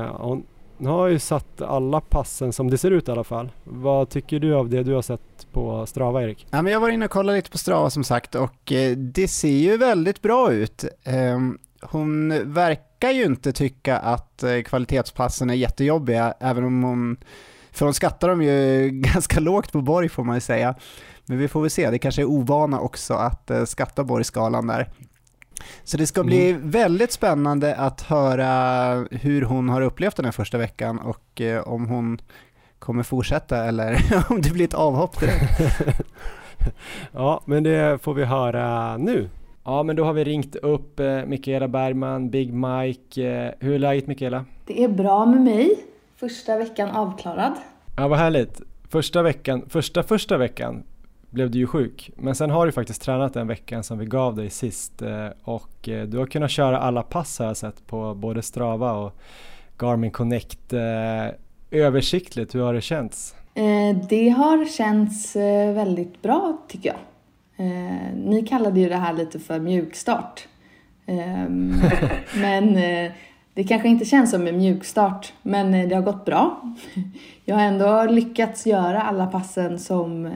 Uh, nu har ju satt alla passen som det ser ut i alla fall. Vad tycker du av det du har sett på Strava Erik? Ja, men jag var inne och kollade lite på Strava som sagt och eh, det ser ju väldigt bra ut. Ehm, hon verkar ju inte tycka att eh, kvalitetspassen är jättejobbiga även om hon för hon skattar dem ju [LAUGHS] ganska lågt på Borg får man ju säga. Men vi får väl se, det kanske är ovana också att skatta skatta Borgskalan där. Så det ska bli mm. väldigt spännande att höra hur hon har upplevt den här första veckan och uh, om hon kommer fortsätta eller [LAUGHS] om det blir ett avhopp direkt. [LAUGHS] ja, men det får vi höra nu. Ja, men då har vi ringt upp eh, Mikaela Bergman, Big Mike. Eh, hur är läget Mikaela? Det är bra med mig. Första veckan avklarad. Ja, vad härligt. Första veckan, första första veckan blev du ju sjuk. Men sen har du faktiskt tränat den veckan som vi gav dig sist eh, och eh, du har kunnat köra alla pass har jag sett på både Strava och Garmin Connect. Eh, översiktligt, hur har det känts? Det har känts väldigt bra tycker jag. Ni kallade ju det här lite för mjukstart. Ehm, [LAUGHS] men det kanske inte känns som en mjukstart, men det har gått bra. [LAUGHS] Jag har ändå lyckats göra alla passen som,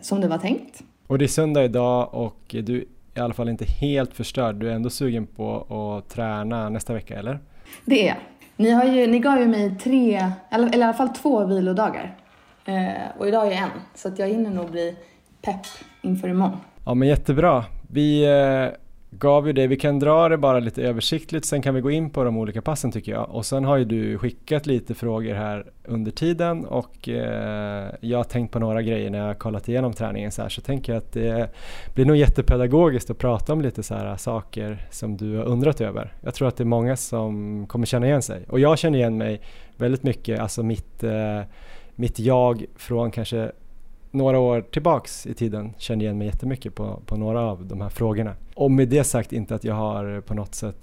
som det var tänkt. Och det är söndag idag och du är i alla fall inte helt förstörd. Du är ändå sugen på att träna nästa vecka, eller? Det är jag. Ni, har ju, ni gav ju mig tre, eller, eller i alla fall två vilodagar. Eh, och idag är en, så att jag hinner nog bli pepp inför imorgon. Ja men jättebra. Vi eh, gav ju det, vi kan dra det bara lite översiktligt, sen kan vi gå in på de olika passen tycker jag. Och sen har ju du skickat lite frågor här under tiden. Och eh, jag har tänkt på några grejer när jag har kollat igenom träningen så här, så tänker jag att det blir nog jättepedagogiskt att prata om lite så här saker som du har undrat över. Jag tror att det är många som kommer känna igen sig. Och jag känner igen mig väldigt mycket, alltså mitt eh, mitt jag från kanske några år tillbaks i tiden känner igen mig jättemycket på, på några av de här frågorna. Och med det sagt inte att jag har på något sätt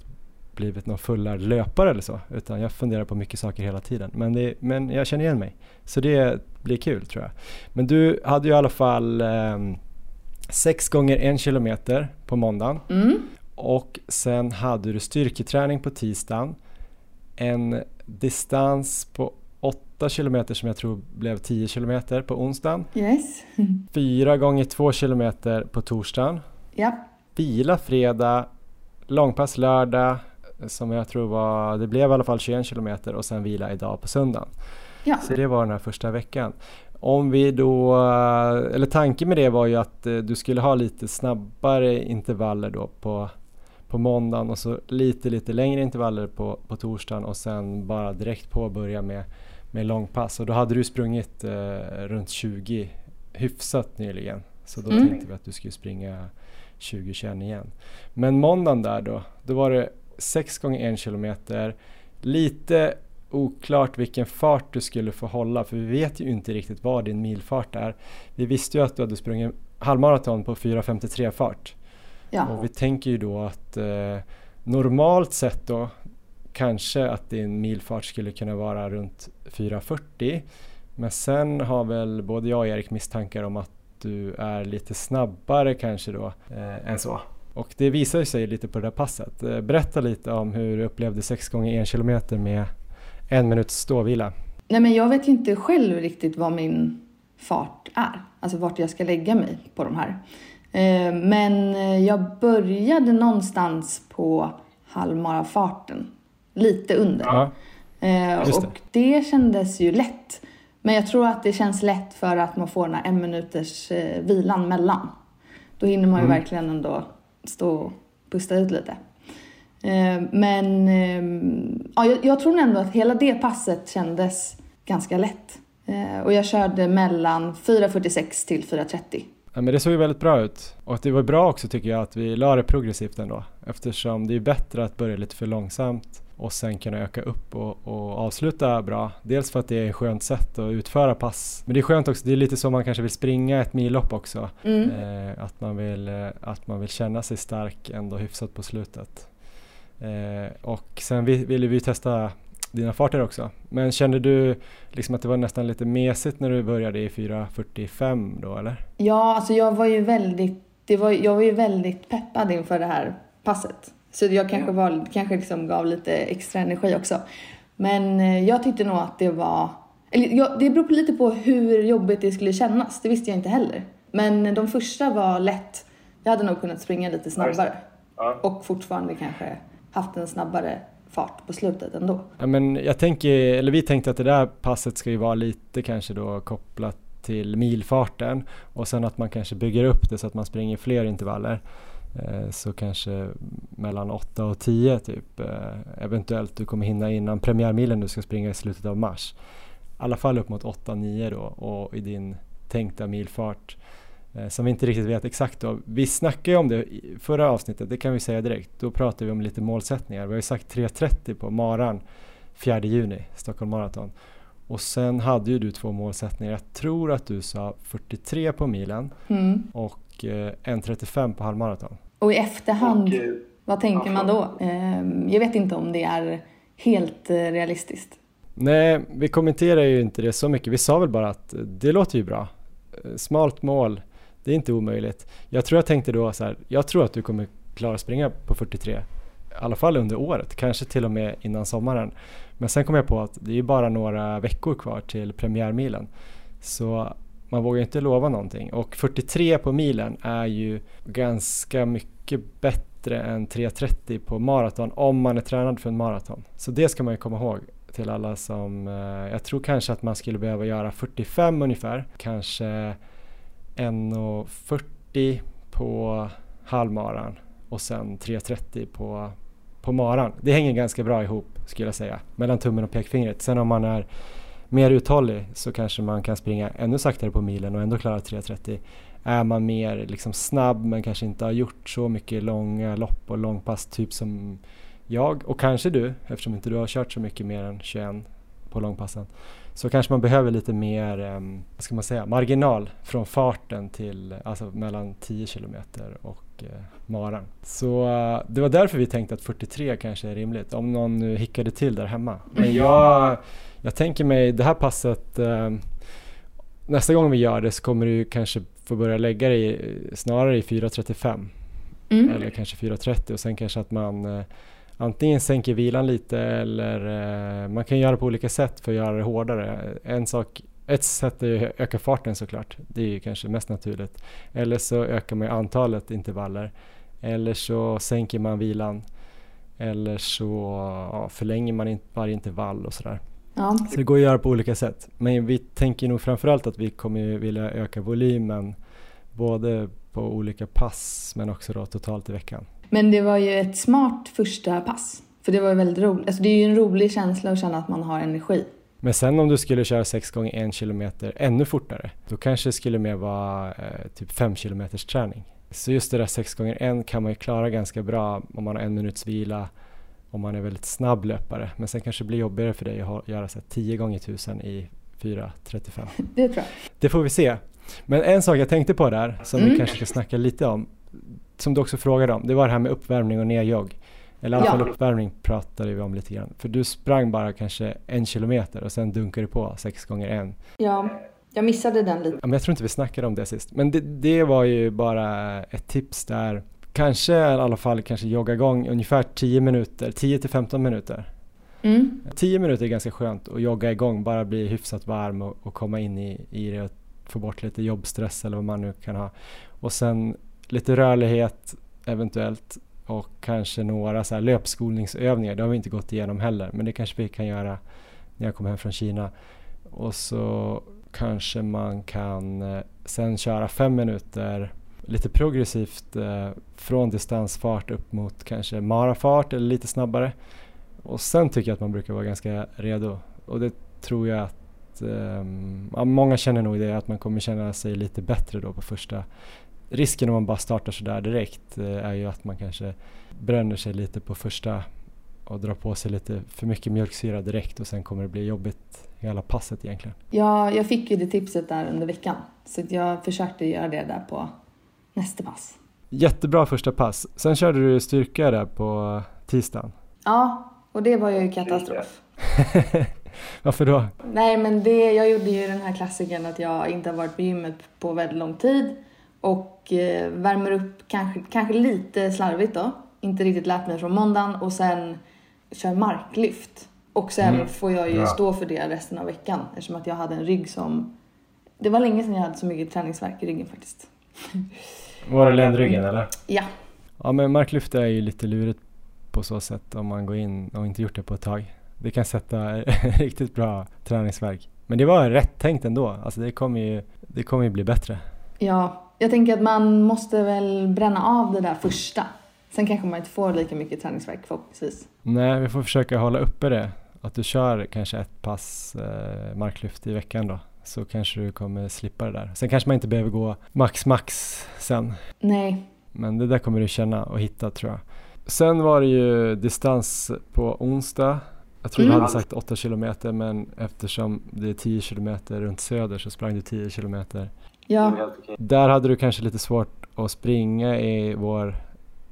blivit någon fullärd löpare eller så, utan jag funderar på mycket saker hela tiden. Men, det, men jag känner igen mig, så det blir kul tror jag. Men du hade ju i alla fall eh, sex gånger en kilometer på måndagen mm. och sen hade du styrketräning på tisdagen, en distans på 8 kilometer som jag tror blev 10 kilometer på onsdagen. Yes. [LAUGHS] 4 gånger 2 kilometer på torsdagen. Ja. Vila fredag, långpass lördag som jag tror var, det blev i alla fall 21 kilometer och sen vila idag på söndagen. Ja. Så det var den här första veckan. Om vi då, eller tanken med det var ju att eh, du skulle ha lite snabbare intervaller då på, på måndagen och så lite lite längre intervaller på, på torsdagen och sen bara direkt påbörja med med långpass och då hade du sprungit eh, runt 20 hyfsat nyligen. Så då mm. tänkte vi att du skulle springa 2021 igen. Men måndagen där då, då var det 6 gånger 1 kilometer. Lite oklart vilken fart du skulle få hålla för vi vet ju inte riktigt vad din milfart är. Vi visste ju att du hade sprungit halvmaraton på 4.53 fart. Ja. Och vi tänker ju då att eh, normalt sett då kanske att din milfart skulle kunna vara runt 4.40 men sen har väl både jag och Erik misstankar om att du är lite snabbare kanske då eh, än så. Och det visar sig lite på det där passet. Eh, berätta lite om hur du upplevde 6 gånger 1 km med en minuts ståvila. Nej men jag vet inte själv riktigt vad min fart är, alltså vart jag ska lägga mig på de här. Eh, men jag började någonstans på halvmarafarten lite under. Ja, eh, och det. det kändes ju lätt. Men jag tror att det känns lätt för att man får den här en minuters eh, vilan mellan. Då hinner man ju mm. verkligen ändå stå och pusta ut lite. Eh, men eh, ja, jag, jag, tror ändå att hela det passet kändes ganska lätt. Eh, och jag körde mellan 4.46 till 4.30. Ja, men det såg ju väldigt bra ut och det var bra också tycker jag att vi la det progressivt ändå eftersom det är bättre att börja lite för långsamt och sen kunna öka upp och, och, avsluta bra. Dels för att det är ett skönt sätt att utföra pass. Men det är skönt också, det är lite så man kanske vill springa ett millopp också. Mm. Eh, att, man vill, eh, att man vill känna sig stark ändå hyfsat på slutet. Eh, och sen vill, ville vi testa dina farter också. Men kände du liksom att det var nästan lite mesigt när du började i 4.45 då eller? Ja, alltså jag var ju väldigt, det var, jag var ju väldigt peppad inför det här passet. Så jag kanske, var, kanske liksom gav lite extra energi också. Men eh, jag tyckte nog att det var... Eller ja, det beror lite på hur jobbigt det skulle kännas. Det visste jag inte heller. Men de första var lätt. Jag hade nog kunnat springa lite snabbare. Och fortfarande kanske haft en snabbare fart på slutet ändå. Ja, men jag tänker, eller vi tänkte att det där passet ska ju vara lite kanske då kopplat till milfarten och sen att man kanske bygger upp det så att man springer fler intervaller. Eh, så kanske mellan 8 och 10 typ. Eh, eventuellt du kommer hinna innan premiärmilen du ska springa i slutet av mars. I alla fall upp mot 8-9 då och i din tänkta milfart eh, som vi inte riktigt vet exakt då. Vi snackade ju om det i förra avsnittet, det kan vi säga direkt. Då pratade vi om lite målsättningar. Vi har ju sagt 3.30 på maran 4 juni, Stockholm Marathon. Och sen hade ju du två målsättningar. Jag tror att du sa 43 på milen mm. och 1.35 på halvmaraton. Och i efterhand, och, vad tänker man då? Ehm, jag vet inte om det är helt eh, realistiskt. Nej, vi kommenterar ju inte det så mycket. Vi sa väl bara att det låter ju bra. Smalt mål, det är inte omöjligt. Jag tror jag tänkte då så här, jag tror att du kommer klara att springa på 43. I alla fall under året, kanske till och med innan sommaren. Men sen kom jag på att det är ju bara några veckor kvar till premiärmilen. Så man vågar inte lova någonting. Och 43 på milen är ju ganska mycket mycket bättre än 3.30 på maraton om man är tränad för en maraton. Så det ska man ju komma ihåg till alla som, eh, jag tror kanske att man skulle behöva göra 45 ungefär, kanske 1.40 på halvmaran och sen 3.30 på, på maran. Det hänger ganska bra ihop skulle jag säga, mellan tummen och pekfingret. Sen om man är mer uthållig så kanske man kan springa ännu saktare på milen och ändå klara 3.30. Är man mer liksom snabb men kanske inte har gjort så mycket långa lopp och långpass typ som jag och kanske du eftersom inte du har kört så mycket mer än 21 på långpassen så kanske man behöver lite mer, vad ska man säga, marginal från farten till, alltså mellan 10 kilometer och uh, maran. Så uh, det var därför vi tänkte att 43 kanske är rimligt, om någon nu hickade till där hemma. Men jag, jag tänker mig det här passet, uh, nästa gång vi gör det så kommer du kanske få börja lägga dig snarare i 4.35 mm. eller kanske 4.30 och sen kanske att man antingen sänker vilan lite eller eh, man kan göra på olika sätt för att göra det hårdare. En sak, ett sätt är att öka farten såklart, det är ju kanske mest naturligt. Eller så ökar man antalet intervaller. Eller så sänker man vilan. Eller så ja, förlänger man varje intervall och sådär. Ja. Så det går att göra på olika sätt. Men vi tänker nog framförallt att vi kommer vilja öka volymen både på olika pass men också då totalt i veckan. Men det var ju ett smart första pass. För det var ju väldigt roligt. Alltså det är ju en rolig känsla att känna att man har energi. Men sen om du skulle köra 6 gånger 1 kilometer ännu fortare, då kanske det skulle mer vara eh, typ 5 kilometers träning. Så just det där 6 gånger 1 kan man ju klara ganska bra om man har en minuts vila, om man är väldigt snabb löpare. Men sen kanske det blir jobbigare för dig att göra så 10 gånger 1000 i 4.35. [LAUGHS] Det tror jag. Det får vi se. Men en sak jag tänkte på där, som mm. vi kanske ska snacka lite om, som du också frågade om, det var det här med uppvärmning och nedjogg. Eller i alla fall uppvärmning pratade vi om lite grann. För du sprang bara kanske en kilometer och sen dunkade du på sex gånger en. Ja, jag missade den lite. men jag tror inte vi snackade om det sist. Men det, det var ju bara ett tips där. Kanske i alla fall kanske jogga igång ungefär 10 minuter, 10 till 15 minuter. Mm. 10 minuter är ganska skönt att jogga igång, bara bli hyfsat varm och, och komma in i, i det och få bort lite jobbstress eller vad man nu kan ha. Och sen lite rörlighet eventuellt och kanske några så här löpskolningsövningar. Det har vi inte gått igenom heller men det kanske vi kan göra när jag kommer hem från Kina. Och så kanske man kan eh, sen köra fem minuter lite progressivt eh, från distansfart upp mot kanske marafart eller lite snabbare. Och sen tycker jag att man brukar vara ganska redo och det tror jag att eh, många känner nog det att man kommer känna sig lite bättre då på första risken om man bara startar sådär direkt eh, är ju att man kanske bränner sig lite på första och drar på sig lite för mycket mjölksyra direkt och sen kommer det bli jobbigt hela passet egentligen. Ja, jag fick ju det tipset där under veckan så jag försökte göra det där på nästa pass. Jättebra första pass. Sen körde du styrka där på tisdagen. Ja, och det var ju katastrof. [LAUGHS] Varför då? Nej, men det, jag gjorde ju den här klassiken att jag inte har varit på gymmet på väldigt lång tid och eh, värmer upp kanske, kanske lite slarvigt då. Inte riktigt lärt mig från måndagen och sen kör marklyft. Och sen mm. får jag ju ja. stå för det resten av veckan eftersom att jag hade en rygg som... Det var länge sedan jag hade så mycket träningsverk i ryggen faktiskt. [LAUGHS] Var det ländryggen eller? Ja. Ja men marklyft är ju lite lurigt på så sätt om man går in och inte gjort det på ett tag. Det kan sätta [LAUGHS] riktigt bra träningsverk. Men det var rätt tänkt ändå. Alltså det kommer ju, det kommer ju bli bättre. Ja, jag tänker att man måste väl bränna av det där första. Sen kanske man inte får lika mycket träningsverk förhoppningsvis. Nej, vi får försöka hålla uppe det. Att du kör kanske ett pass eh, marklyft i veckan då. Så kanske du kommer slippa det där. Sen kanske man inte behöver gå max max sen. Nej. Men det där kommer du känna och hitta tror jag. Sen var det ju distans på onsdag. Jag tror mm. du hade sagt 8 kilometer men eftersom det är 10 kilometer runt söder så sprang du 10 kilometer. Ja. Där hade du kanske lite svårt att springa i vår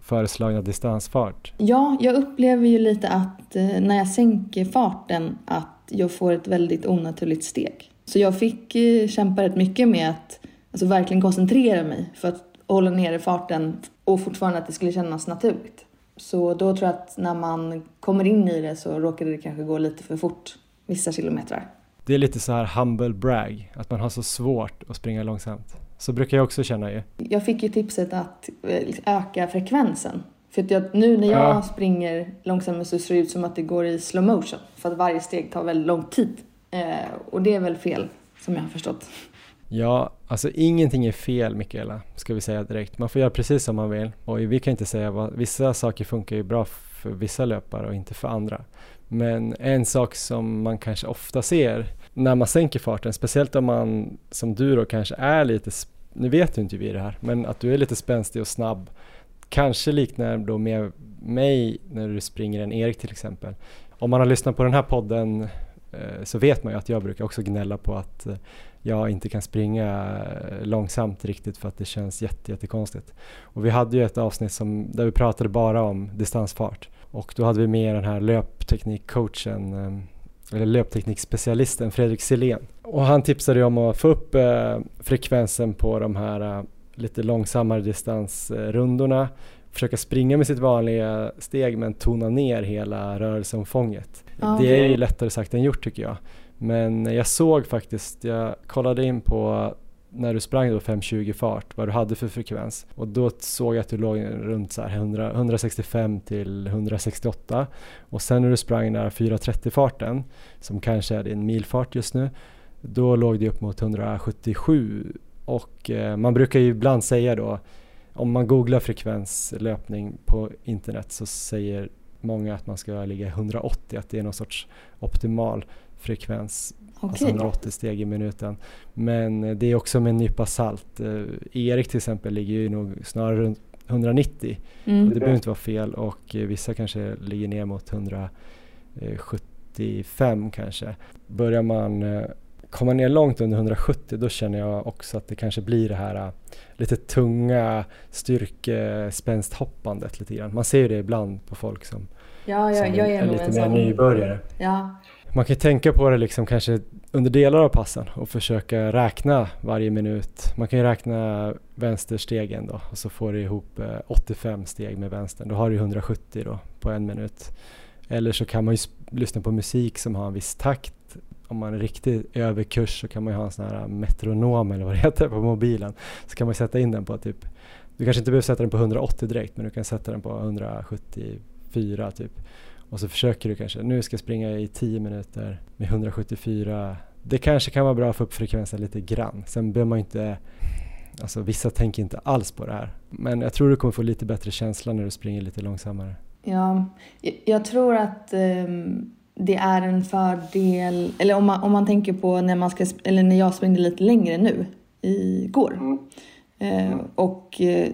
föreslagna distansfart. Ja, jag upplever ju lite att eh, när jag sänker farten att jag får ett väldigt onaturligt steg. Så jag fick eh, kämpa rätt mycket med att alltså, verkligen koncentrera mig för att hålla nere farten och fortfarande att det skulle kännas naturligt. Så då tror jag att när man kommer in i det så råkade det kanske gå lite för fort vissa kilometrar. Det är lite så här humble brag, att man har så svårt att springa långsamt. Så brukar jag också känna ju. Jag fick ju tipset att eh, öka frekvensen. För att jag, nu när jag Ja. springer långsammare så ser det ut som att det går i slow motion. För att varje steg tar väldigt lång tid. Eh, och det är väl fel, som jag har förstått. Ja, alltså ingenting är fel Mikaela, ska vi säga direkt. Man får göra precis som man vill. Och vi kan inte säga vad, vissa saker funkar ju bra för vissa löpare och inte för andra. Men en sak som man kanske ofta ser när man sänker farten, speciellt om man som du då kanske är lite, nu vet ju inte vi det här, men att du är lite spänstig och snabb. Kanske liknar då med mig när du springer en Erik till exempel. Om man har lyssnat på den här podden Eh, så vet man ju att jag brukar också gnälla på att eh, jag inte kan springa eh, långsamt riktigt för att det känns jätte, jättekonstigt. Och vi hade ju ett avsnitt som, där vi pratade bara om distansfart och då hade vi med den här löpteknikcoachen eller löpteknikspecialisten Fredrik Silén. Och han tipsade ju om att få upp eh, frekvensen på de här eh, lite långsammare distansrundorna, försöka springa med sitt vanliga steg men tona ner hela rörelseomfånget. Ja, det är ju lättare sagt än gjort tycker jag. Men jag såg faktiskt, jag kollade in på när du sprang då 5.20 fart, vad du hade för frekvens. Och då såg jag att du låg runt så här 100, 165 till 168. Och sen när du sprang den här 4.30 farten, som kanske är din milfart just nu, då låg det upp mot 177. Och eh, man brukar ju ibland säga då, om man googlar frekvenslöpning på internet så säger många att man ska ligga 180, att det är någon sorts optimal frekvens Alltså Okej. 180 steg i minuten. Men eh, det är också med en nypa salt. Eh, Erik till exempel ligger ju nog snarare runt 190. Och Mm. det behöver inte vara fel och eh, vissa kanske ligger ner mot 175 kanske. Börjar man komma ner långt under 170 då känner jag också att det kanske blir det här lite tunga styrkespänsthoppandet lite grann. Man ser ju det ibland på folk som, Ja, ja, som jag är, nog lite mer sån. nybörjare. Ja, Man kan tänka på det liksom kanske under delar av passen och försöka räkna varje minut. Man kan ju räkna vänsterstegen då och så får du ihop eh, 85 steg med vänstern. Då har du 170 då på en minut. Eller så kan man ju lyssna på musik som har en viss takt. Om man är riktigt överkurs så kan man ju ha en sån här metronom eller vad det heter på mobilen. Så kan man sätta in den på typ, du kanske inte behöver sätta den på 180 direkt men du kan sätta den på 174 typ. Och så försöker du kanske, nu ska jag springa i 10 minuter med 174. Det kanske kan vara bra att få upp frekvensen lite grann. Sen behöver man ju inte, alltså vissa tänker inte alls på det här. Men jag tror du kommer få lite bättre känsla när du springer lite långsammare. ja. Jag- tror att ehm, det är en fördel, eller om man, om man tänker på när, man ska, eller när jag springde lite längre nu, igår. Eh, och eh,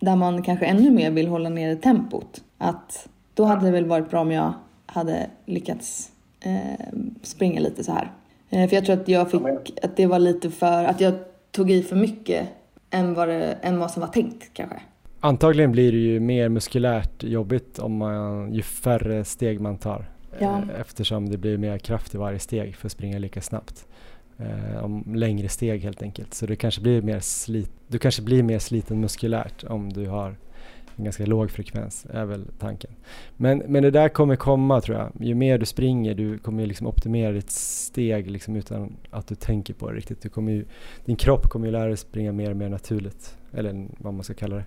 där man kanske ännu mer vill hålla nere tempot. Att då hade det väl varit bra om jag hade lyckats eh, springa lite så här. Eh, för jag tror att jag fick, att det var lite för, att jag tog i för mycket än vad, det, än vad som var tänkt kanske. Antagligen blir det ju mer muskulärt jobbigt om man, ju färre steg man tar. Ja. Eh, Eftersom det blir mer kraft i varje steg för att springa lika snabbt. Eh, om längre steg helt enkelt. Så det kanske blir mer slit, du kanske blir mer sliten muskulärt om du har en ganska låg frekvens, är väl tanken. Men, men det där kommer komma tror jag. Ju mer du springer, du kommer ju liksom optimera ditt steg liksom utan att du tänker på det riktigt. Du kommer ju, din kropp kommer ju lära dig springa mer och mer naturligt. Eller vad man ska kalla det.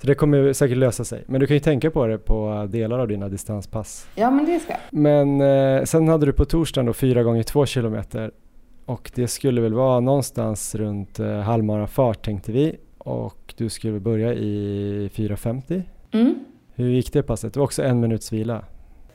Så det kommer ju säkert lösa sig. Men du kan ju tänka på det på delar av dina distanspass. Ja, men det ska. Men eh, sen hade du på torsdagen då 4 gånger 2 kilometer och det skulle väl vara någonstans runt eh, halvmarafart tänkte vi och du skulle börja i 4.50. Mm. Hur gick det passet? Det var också en minuts vila.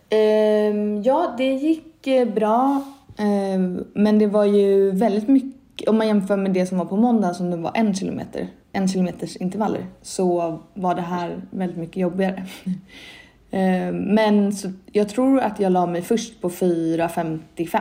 Ehm, ja, det gick eh, bra. Ehm, men det var ju väldigt mycket, om man jämför med det som var på måndag som det var en kilometer, en kilometers intervaller, så var det här väldigt mycket jobbigare. [LAUGHS] Ehm, men så, jag tror att jag la mig först på 4.55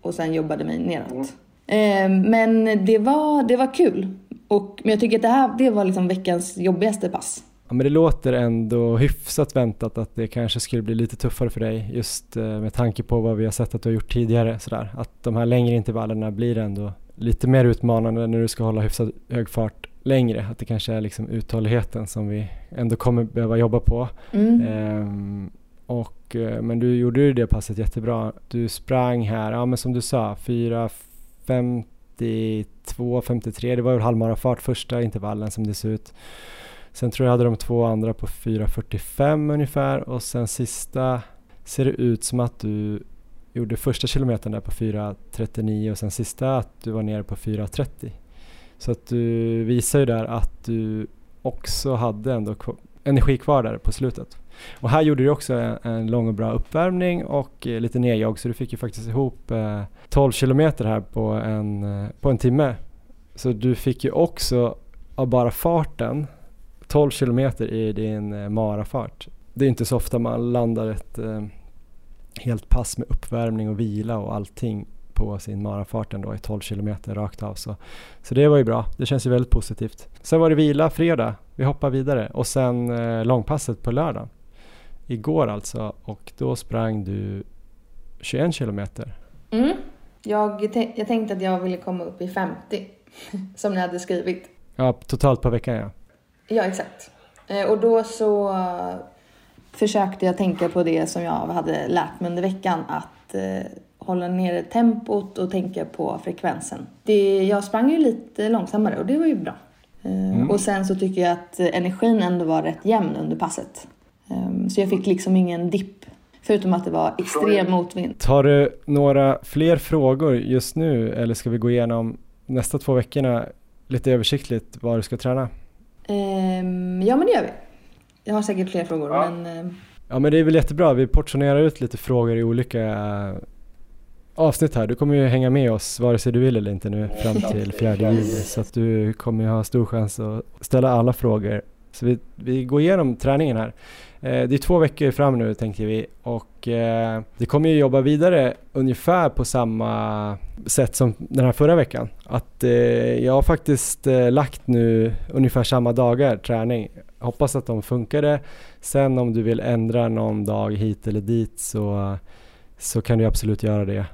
och sen jobbade mig neråt. Ehm, men det var, det var kul. Och, men jag tycker att det här det var liksom veckans jobbigaste pass. Ja, men det låter ändå hyfsat väntat att det kanske skulle bli lite tuffare för dig just eh, med tanke på vad vi har sett att du har gjort tidigare. Sådär. Att de här längre intervallerna blir ändå lite mer utmanande när du ska hålla hyfsat hög fart längre. Att det kanske är liksom uthålligheten som vi ändå kommer behöva jobba på. Mm. Ehm, och, eh, men du gjorde ju det passet jättebra. Du sprang här, ja men som du sa, 4.52, 53. Det var ju halvmarafart första intervallen som det ser ut. Sen tror jag hade de två andra på 4.45 ungefär och sen sista ser det ut som att du gjorde första kilometern där på 4.39 och sen sista att du var nere på 4.30. Så att du visar ju där att du också hade ändå energi kvar där på slutet. Och här gjorde du också en, en lång och bra uppvärmning och eh, lite nedjag så du fick ju faktiskt ihop eh, 12 kilometer här på en, eh, på en timme. Så du fick ju också av bara farten 12 kilometer i din eh, marafart. Det är inte så ofta man landar ett eh, helt pass med uppvärmning och vila och allting på sin marafart ändå i 12 kilometer rakt av. Så, så det var ju bra. Det känns ju väldigt positivt. Sen var det vila fredag. Vi hoppar vidare och sen eh, långpasset på lördag. Igår alltså och då sprang du 21 kilometer. Mm. Jag, jag tänkte att jag ville komma upp i 50 [LAUGHS] som ni hade skrivit. Ja, totalt på veckan ja. Ja, exakt. Eh, och då så försökte jag tänka på det som jag hade lärt mig under veckan. Att eh, hålla nere tempot och tänka på frekvensen. Det, jag sprang ju lite långsammare och det var ju bra. Eh, mm. Och sen så tycker jag att energin ändå var rätt jämn under passet. Um, så jag fick liksom ingen dipp. Förutom att det var extrem motvind. Tar du några fler frågor just nu eller ska vi gå igenom nästa två veckorna lite översiktligt vad du ska träna? Um, ja men det gör vi. Jag har säkert fler frågor ja. men... Uh... Ja men det är väl jättebra. Vi portionerar ut lite frågor i olika avsnitt här. Du kommer ju hänga med oss vare sig du vill eller inte nu fram till 4 juli. Så att du kommer ju ha stor chans att ställa alla frågor. Så vi, vi går igenom träningen här. Eh, det är två veckor fram nu tänker vi och eh, vi kommer ju jobba vidare ungefär på samma sätt som den här förra veckan. Att eh, jag har faktiskt eh, lagt nu ungefär samma dagar träning. Hoppas att de funkade. Sen om du vill ändra någon dag hit eller dit så, så kan du absolut göra det.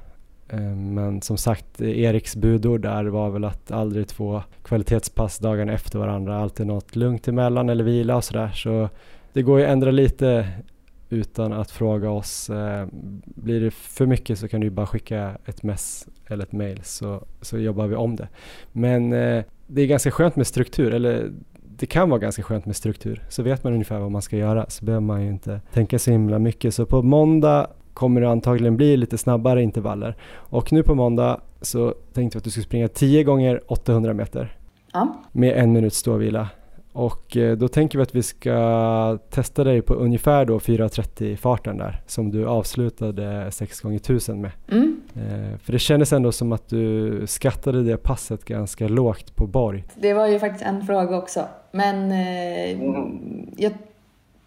Eh, men som sagt, Eriks budord där var väl att aldrig två kvalitetspass dagarna efter varandra, alltid något lugnt emellan eller vila och sådär. Så det går ju att ändra lite utan att fråga oss. Eh, blir det för mycket så kan du bara skicka ett mess eller ett mail så, så jobbar vi om det. Men eh, det är ganska skönt med struktur, eller det kan vara ganska skönt med struktur. Så vet man ungefär vad man ska göra så behöver man ju inte tänka så himla mycket. Så på måndag kommer det antagligen bli lite snabbare intervaller. Och nu på måndag så tänkte vi att du skulle springa 10 gånger 800 meter. Ja. Med en minuts ståvila. Och eh, då tänker vi att vi ska testa dig på ungefär då 4.30 farten där som du avslutade 6 gånger 1000 med. Mm. Eh, för det kändes ändå som att du skattade det passet ganska lågt på Borg. Det var ju faktiskt en fråga också. Men eh, mm. jag,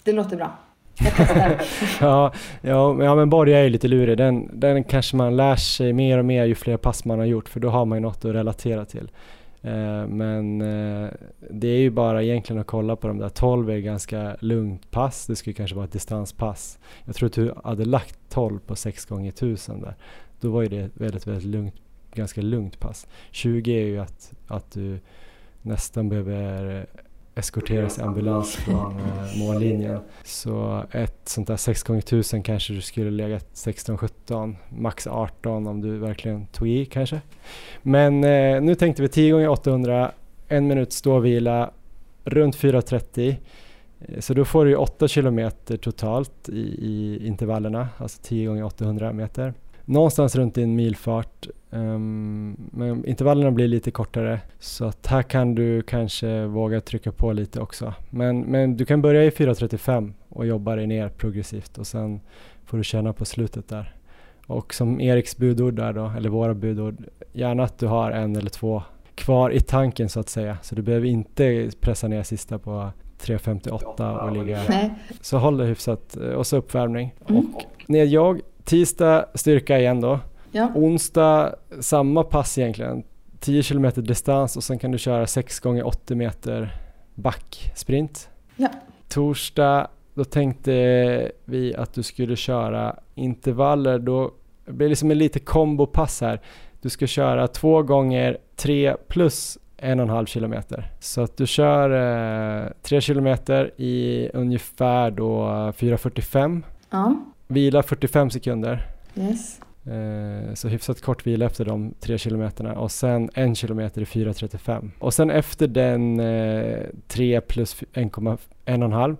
det låter bra. [LAUGHS] ja, ja, ja, men Borg är ju lite lurig. Den, den kanske man lär sig mer och mer ju fler pass man har gjort för då har man ju något att relatera till. Eh, men eh, det är ju bara egentligen att kolla på de där 12 är ganska lugnt pass. Det skulle kanske vara ett distanspass. Jag tror att du hade lagt 12 på 6 gånger 1000 där. Då var ju det väldigt, väldigt lugnt, ganska lugnt pass. 20 är ju att, att du nästan behöver eskorteras i ambulans från eh, mållinjen. Så ett sånt där 6 gånger 1000 kanske du skulle legat 16-17, max 18 om du verkligen tog i kanske. Men eh, nu tänkte vi 10 gånger 800, en minut ståvila, runt 4.30. Eh, så då får du 8 kilometer totalt i, i intervallerna, alltså 10 gånger 800 meter någonstans runt din milfart. Um, men intervallerna blir lite kortare så att här kan du kanske våga trycka på lite också. Men, men du kan börja i 4.35 och jobba dig ner progressivt och sen får du känna på slutet där. Och som Eriks budord där då, eller våra budord, gärna att du har en eller två kvar i tanken så att säga. Så du behöver inte pressa ner sista på 3.58 och ligga... Nej. Så håll det hyfsat eh, och så uppvärmning. Mm. Och nedjag Tisdag styrka igen då. Ja. Onsdag samma pass egentligen. 10 km distans och sen kan du köra 6 gånger 80 meter backsprint. Ja. Torsdag, då tänkte vi att du skulle köra intervaller. Då det blir liksom en lite kombopass här. Du ska köra två gånger tre plus en och en halv kilometer. Så att du kör eh, tre kilometer i ungefär då 4.45. Ja, Vila 45 sekunder. yes. Eh, så hyfsat kort vila efter de tre kilometerna och sen en kilometer i 4.35. Och sen efter den eh, 3 plus 1,5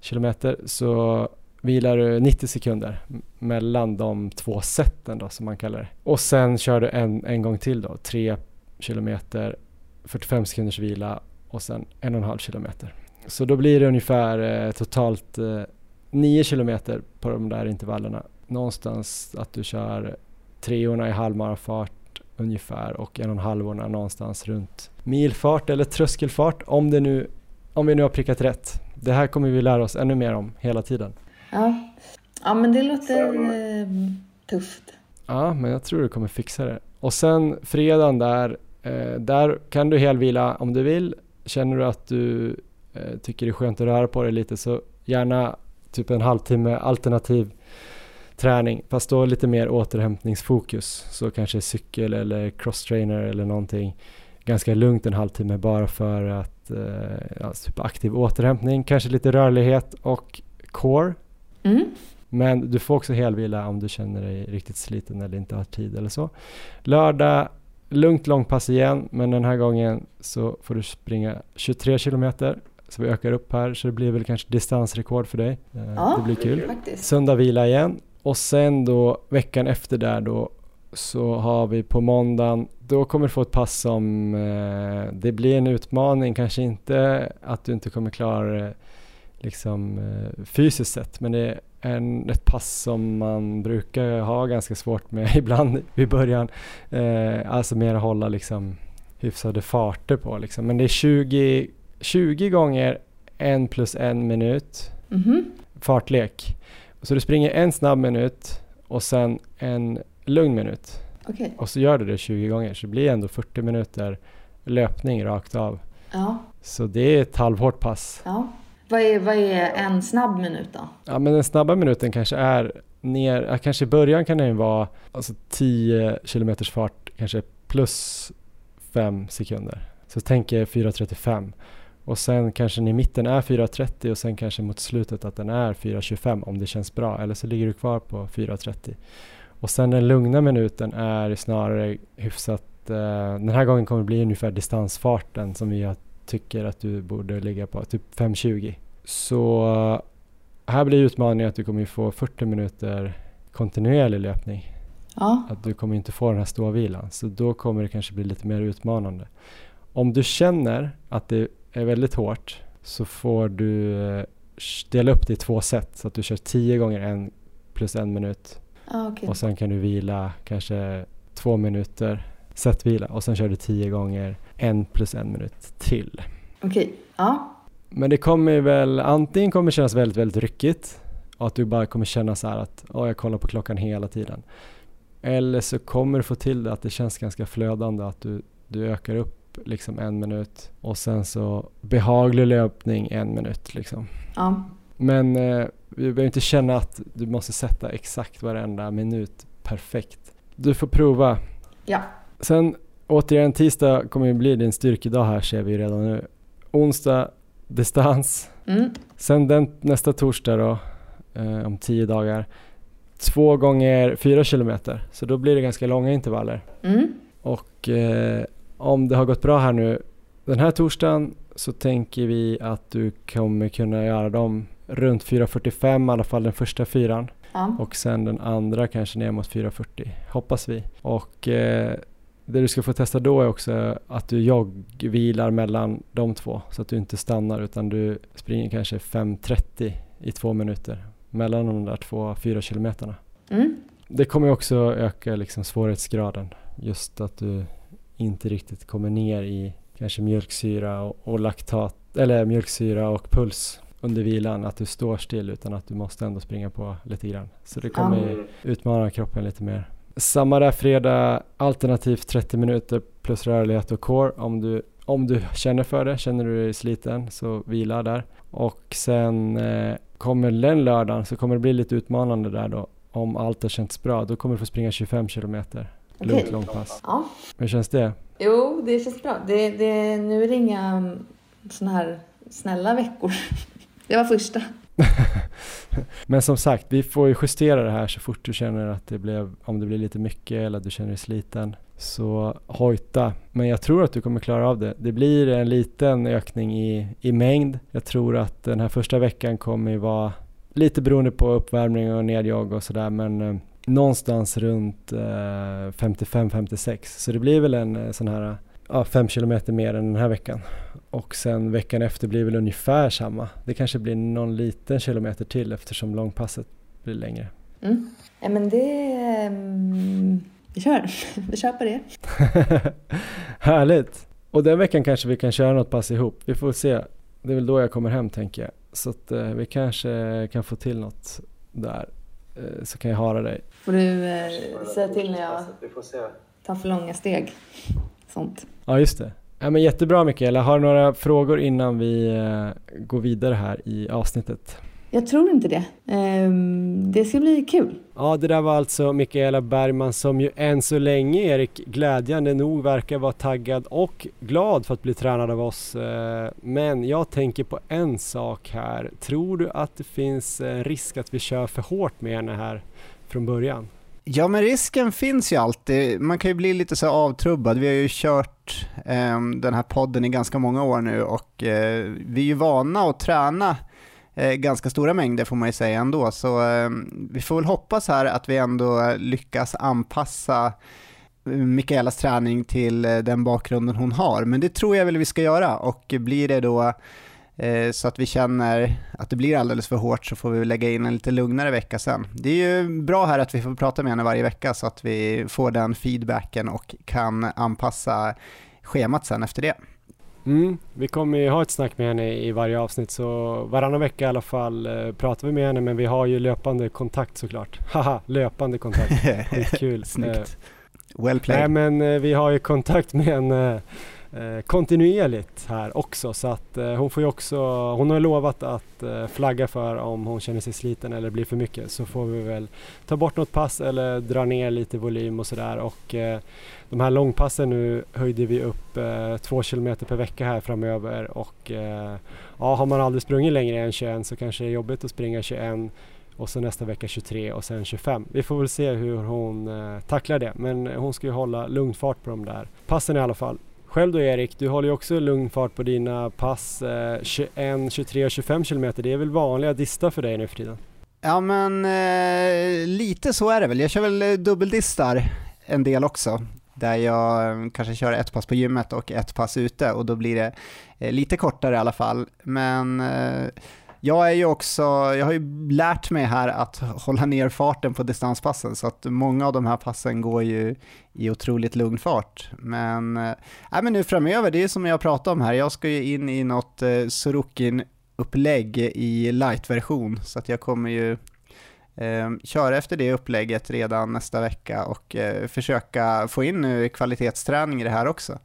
kilometer så vilar du 90 sekunder mellan de två sätten då som man kallar det. Och sen kör du en, en gång till då, 3 kilometer, 45 sekunders vila och sen en och en halv kilometer. Så då blir det ungefär eh, totalt eh, 9 kilometer på de där intervallerna. Någonstans att du kör treorna i halvmarafart ungefär och en och en halvorna någonstans runt milfart eller tröskelfart om, det nu, om vi nu har prickat rätt. Det här kommer vi lära oss ännu mer om hela tiden. Ja, ja men det låter eh, tufft. Ja, men jag tror du kommer fixa det. Och sen fredagen där, eh, där kan du helvila om du vill. Känner du att du eh, tycker det är skönt att röra på dig lite så gärna typ en halvtimme alternativ träning fast då lite mer återhämtningsfokus. Så kanske cykel eller crosstrainer eller någonting. Ganska lugnt en halvtimme bara för att eh, ja, typ aktiv återhämtning, kanske lite rörlighet och core. Mm. Men du får också helvila om du känner dig riktigt sliten eller inte har tid eller så. Lördag, lugnt långpass igen, men den här gången så får du springa 23 kilometer. Så vi ökar upp här, så det blir väl kanske distansrekord för dig. Eh, Ja. Det blir kul. Faktiskt. Söndag vila igen och sen då veckan efter där då så har vi på måndagen, då kommer du få ett pass som eh, det blir en utmaning, kanske inte att du inte kommer klara det liksom eh, fysiskt sett, men det är en, ett pass som man brukar ha ganska svårt med [LAUGHS] ibland i början. Eh, alltså mer att hålla liksom hyfsade farter på liksom. Men det är 20, 20 gånger en plus en minut Mhm. fartlek. Så du springer en snabb minut och sen en lugn minut. Okej. Och så gör du det 20 gånger så det blir ändå 40 minuter löpning rakt av. Ja, Så det är ett halvhårt pass. ja. Vad är, vad är en snabb minut då? Ja men den snabba minuten kanske är ner, kanske i början kan den vara alltså 10 kilometers fart kanske plus 5 sekunder. Så tänk er 4.35 och sen kanske den i mitten är 4.30 och sen kanske mot slutet att den är 4.25 om det känns bra eller så ligger du kvar på 4.30. Och sen den lugna minuten är snarare hyfsat, eh, den här gången kommer det bli ungefär distansfarten som har- tycker att du borde ligga på, typ 5.20. Så här blir utmaningen att du kommer få 40 minuter kontinuerlig löpning. Ja, Att du kommer inte få den här ståvilan. Så då kommer det kanske bli lite mer utmanande. Om du känner att det är väldigt hårt så får du eh, dela upp det i två set. Så att du kör 10 gånger en plus en minut. ja okej. Och sen kan du vila kanske två minuter setvila. Och sen kör du 10 gånger en plus en minut till. Okej, ja. Men det kommer väl, antingen kommer kännas väldigt, väldigt ryckigt och att du bara kommer känna så här att åh, jag kollar på klockan hela tiden. Eller så kommer du få till det att det känns ganska flödande, att du, du ökar upp liksom en minut och sen så behaglig löpning en minut liksom. ja. Men eh, behöver inte känna att du måste sätta exakt varenda minut perfekt. Du får prova. Ja. Sen återigen tisdag kommer ju bli din styrkedag här ser vi redan nu. Onsdag distans. Mm. Sen den nästa torsdag då, eh, om tio dagar, två gånger fyra kilometer. Så då blir det ganska långa intervaller. Mm. Och eh, om det har gått bra här nu den här torsdagen så tänker vi att du kommer kunna göra dem runt 4.45 i alla fall den första fyran. Ja. Och sen den andra kanske ner mot 4.40 hoppas vi. Och eh, det du ska få testa då är också att du joggvilar mellan de två så att du inte stannar utan du springer kanske 5.30 i två minuter mellan de där två fyra kilometerna. Mm. Det kommer också öka liksom svårighetsgraden just att du inte riktigt kommer ner i kanske mjölksyra och, och laktat eller mjölksyra och puls under vilan att du står still utan att du måste ändå springa på lite grann. Så det kommer Ja. utmana kroppen lite mer. Samma där fredag, alternativt 30 minuter plus rörlighet och core om du om du känner för det, känner du dig sliten så vila där. Och sen eh, kommer den lördagen så kommer det bli lite utmanande där då. Om allt har känts bra, då kommer du få springa 25 kilometer. Lugnt långpass. Ja. Hur känns det? Jo, det känns bra. Det, det, nu är det inga såna här snälla veckor. [LAUGHS] Det var första. [LAUGHS] Men som sagt, vi får ju justera det här så fort du känner att det blev, om det blir lite mycket eller att du känner dig sliten. Så hojta. Men jag tror att du kommer klara av det. Det blir en liten ökning i, i mängd. Jag tror att den här första veckan kommer ju vara lite beroende på uppvärmning och nedjogg och sådär men eh, någonstans runt eh, 55-56. Så det blir väl en eh, sån här ja, 5 kilometer mer än den här veckan. Och sen veckan efter blir väl ungefär samma. Det kanske blir någon liten kilometer till eftersom långpasset blir längre. Mm. Ja, men det... mm, Vi kör. [LAUGHS] Vi kör på det. [LAUGHS] Härligt! Och den veckan kanske vi kan köra något pass ihop. Vi får se. Det är väl då jag kommer hem tänker jag. Så att eh, vi kanske kan få till något där. Eh, så kan jag höra dig. Får du eh, säga till när jag tar för långa steg. Sånt. Ja just det. Ja, men jättebra Mikaela. Har du några frågor innan vi eh, går vidare här i avsnittet? Jag tror inte det. Ehm, det ska bli kul. Ja, det där var alltså Mikaela Bergman som ju än så länge, Erik, glädjande nog verkar vara taggad och glad för att bli tränad av oss. Eh, Men jag tänker på en sak här. Tror du att det finns en risk att vi kör för hårt med henne här från början? Ja, men risken finns ju alltid. Man kan ju bli lite så avtrubbad. Vi har ju kört eh, den här podden i ganska många år nu och eh, vi är ju vana att träna eh, ganska stora mängder får man ju säga ändå. Så eh, vi får väl hoppas här att vi ändå lyckas anpassa eh, Mikaelas träning till eh, den bakgrunden hon har. Men det tror jag väl vi ska göra och blir det då så att vi känner att det blir alldeles för hårt så får vi lägga in en lite lugnare vecka sen. Det är ju bra här att vi får prata med henne varje vecka så att vi får den feedbacken och kan anpassa schemat sen efter det. Mm, vi kommer ju ha ett snack med henne i varje avsnitt så varannan vecka i alla fall eh, pratar vi med henne men vi har ju löpande kontakt såklart. [LAUGHS] Haha, löpande kontakt. [LAUGHS] Skitkul. Eh, Snyggt. Well Nej played. men eh, vi har ju kontakt med henne eh, kontinuerligt här också så att eh, hon får ju också, hon har lovat att eh, flagga för om hon känner sig sliten eller blir för mycket så får vi väl ta bort något pass eller dra ner lite volym och sådär och eh, de här långpassen nu höjde vi upp eh, två kilometer per vecka här framöver och eh, ja, har man aldrig sprungit längre än 21 så kanske det är jobbigt att springa 21 och så nästa vecka 23 och sen 25. Vi får väl se hur hon eh, tacklar det men hon ska ju hålla lugn fart på de där passen i alla fall. Själv då Erik, du håller ju också lugn fart på dina pass eh, 21, 23 och 25 kilometer. Det är väl vanliga dista för dig nu för tiden? Ja men eh, lite så är det väl. Jag kör väl eh, dubbeldistar en del också. Där jag eh, kanske kör ett pass på gymmet och ett pass ute och då blir det eh, lite kortare i alla fall. Men eh, jag är ju också, jag har ju lärt mig här att hålla ner farten på distanspassen så att många av de här passen går ju i otroligt lugn fart. Men, äh, men nu framöver, det är som jag pratade om här, jag ska ju in i något eh, Sorokin upplägg i light-version så att jag kommer ju eh, köra efter det upplägget redan nästa vecka och eh, försöka få in nu kvalitetsträning i det här också.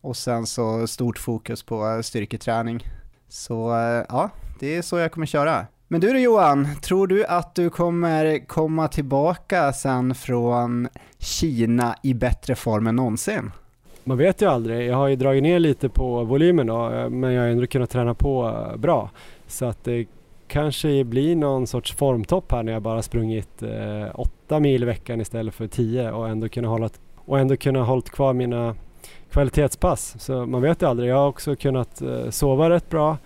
Och sen så stort fokus på styrketräning. Så eh, ja, det är så jag kommer köra. Men du då Johan, tror du att du kommer komma tillbaka sen från Kina i bättre form än någonsin? Man vet ju aldrig. Jag har ju dragit ner lite på volymen då, eh, men jag har ändå kunnat träna på eh, bra. Så att det kanske blir någon sorts formtopp här när jag bara sprungit eh, åtta mil i veckan istället för tio och ändå kunna hålla, och ändå kunna hållit kvar mina kvalitetspass. Så man vet ju aldrig. Jag har också kunnat eh, sova rätt bra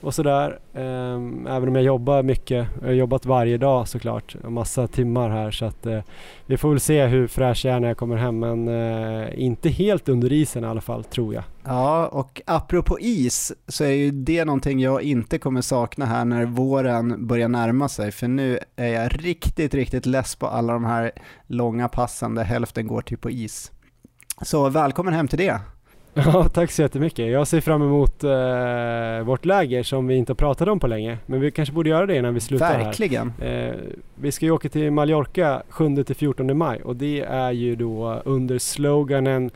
och sådär. Ehm, även om jag jobbar mycket. Jag har jobbat varje dag såklart. Massa timmar här så att eh, vi får väl se hur fräsch jag är när jag kommer hem men eh, inte helt under isen i alla fall tror jag. Ja, och apropå is så är ju det någonting jag inte kommer sakna här när våren börjar närma sig, för nu är jag riktigt, riktigt less på alla de här långa passen där hälften går till på is. Så välkommen hem till det. [LAUGHS] Ja, tack så jättemycket. Jag ser fram emot eh, vårt läger som vi inte har pratat om på länge. Men vi kanske borde göra det innan vi slutar Verkligen. här. Eh, vi ska ju åka till Mallorca 7-14 maj och det är ju då under sloganen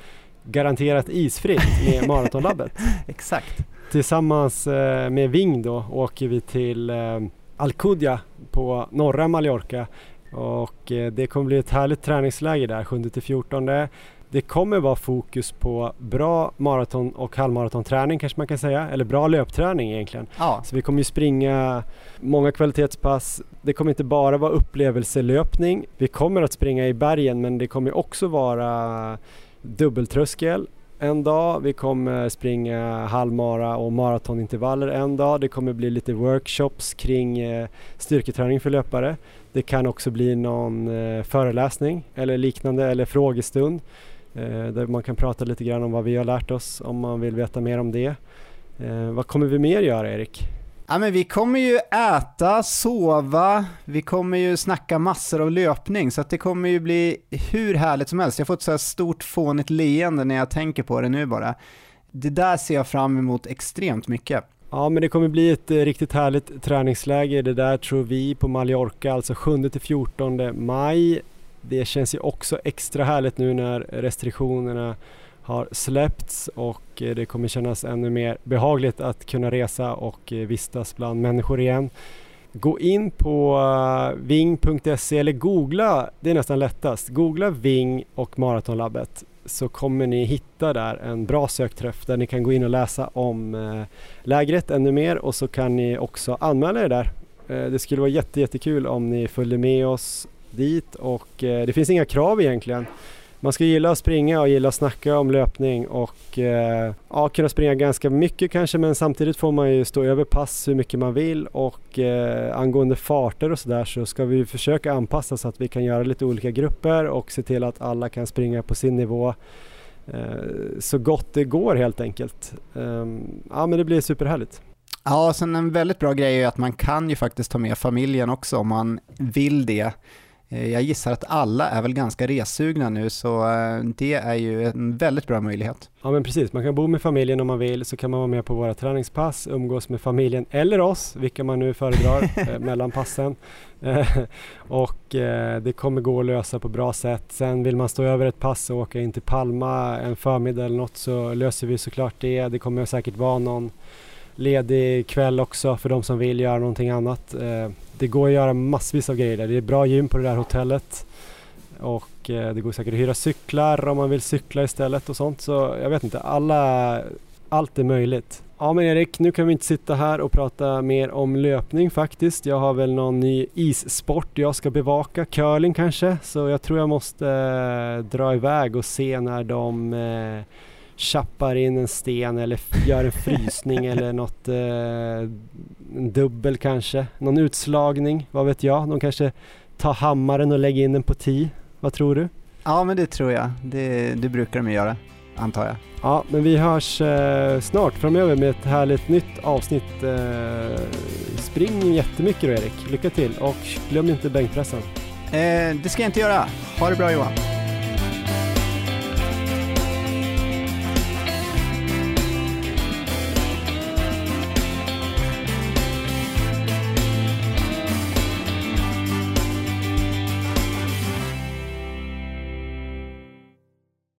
garanterat isfritt med [LAUGHS] Maratonlabbet. Exakt. Tillsammans eh, med Ving då åker vi till eh, Alcudia på norra Mallorca och eh, det kommer bli ett härligt träningsläger där 7-14. Det kommer vara fokus på bra maraton och halvmaratonträning kanske man kan säga, eller bra löpträning egentligen. Ja, Så vi kommer ju springa många kvalitetspass. Det kommer inte bara vara upplevelselöpning. Vi kommer att springa i bergen men det kommer också vara dubbeltröskel en dag. Vi kommer springa halvmara och maratonintervaller en dag. Det kommer bli lite workshops kring eh, styrketräning för löpare. Det kan också bli någon eh, föreläsning eller liknande eller frågestund där man kan prata lite grann om vad vi har lärt oss om man vill veta mer om det. Eh, vad kommer vi mer göra Erik? Ja, men vi kommer ju äta, sova, vi kommer ju snacka massor av löpning, så att det kommer ju bli hur härligt som helst. Jag får ett så här stort fånigt leende när jag tänker på det nu bara. Det där ser jag fram emot extremt mycket. Ja men det kommer bli ett eh, riktigt härligt träningsläger. Det där tror vi på Mallorca, alltså 7-14 maj. Det känns ju också extra härligt nu när restriktionerna har släppts och eh, det kommer kännas ännu mer behagligt att kunna resa och eh, vistas bland människor igen. Gå in på eh, ving.se eller googla, det är nästan lättast. Googla Ving och Maratonlabbet så kommer ni hitta där en bra sökträff där ni kan gå in och läsa om lägret ännu mer och så kan ni också anmäla er där. Det skulle vara jätte, jättekul om ni följde med oss dit och eh, det finns inga krav egentligen. Man ska gilla att springa och gilla att snacka om löpning och eh, ja, kunna springa ganska mycket kanske men samtidigt får man ju stå över pass hur mycket man vill och eh, angående farter och sådär så ska vi försöka anpassa så att vi kan göra lite olika grupper och se till att alla kan springa på sin nivå eh, så gott det går helt enkelt. Ehm, ja men det blir superhärligt. Ja, sen en väldigt bra grej är att man kan ju faktiskt ta med familjen också om man vill det. Eh, Jag gissar att alla är väl ganska ressugna nu så eh, det är ju en väldigt bra möjlighet. Ja men precis, man kan bo med familjen om man vill så kan man vara med på våra träningspass, umgås med familjen eller oss, vilka man nu föredrar [LAUGHS] eh, mellan passen. Och det kommer gå att lösa på bra sätt. Sen vill man stå över ett pass och åka in till Palma en förmiddag eller något så löser vi såklart det. Det kommer säkert vara någon ledig kväll också för de som vill göra någonting annat. Eh, det går att göra massvis av grejer där. Det är bra gym på det där hotellet. Och eh, det går säkert att hyra cyklar om man vill cykla istället och sånt. Så jag vet inte, alla, allt är möjligt. Ja men Erik, nu kan vi inte sitta här och prata mer om löpning faktiskt. Jag har väl någon ny issport jag ska bevaka, curling kanske. Så jag tror jag måste eh, dra iväg och se när de eh, chappar in en sten eller gör en frysning [LAUGHS] eller något, eh, en dubbel kanske. Någon utslagning, vad vet jag. De kanske tar hammaren och lägger in den på tee. Vad tror du? Ja, men det tror jag. Det, det brukar de göra, antar jag. Ja, men vi hörs eh, snart framöver med ett härligt nytt avsnitt. Eh, spring jättemycket då Erik, lycka till och glöm inte bänkpressen. Eh, det ska jag inte göra. Ha det bra Johan.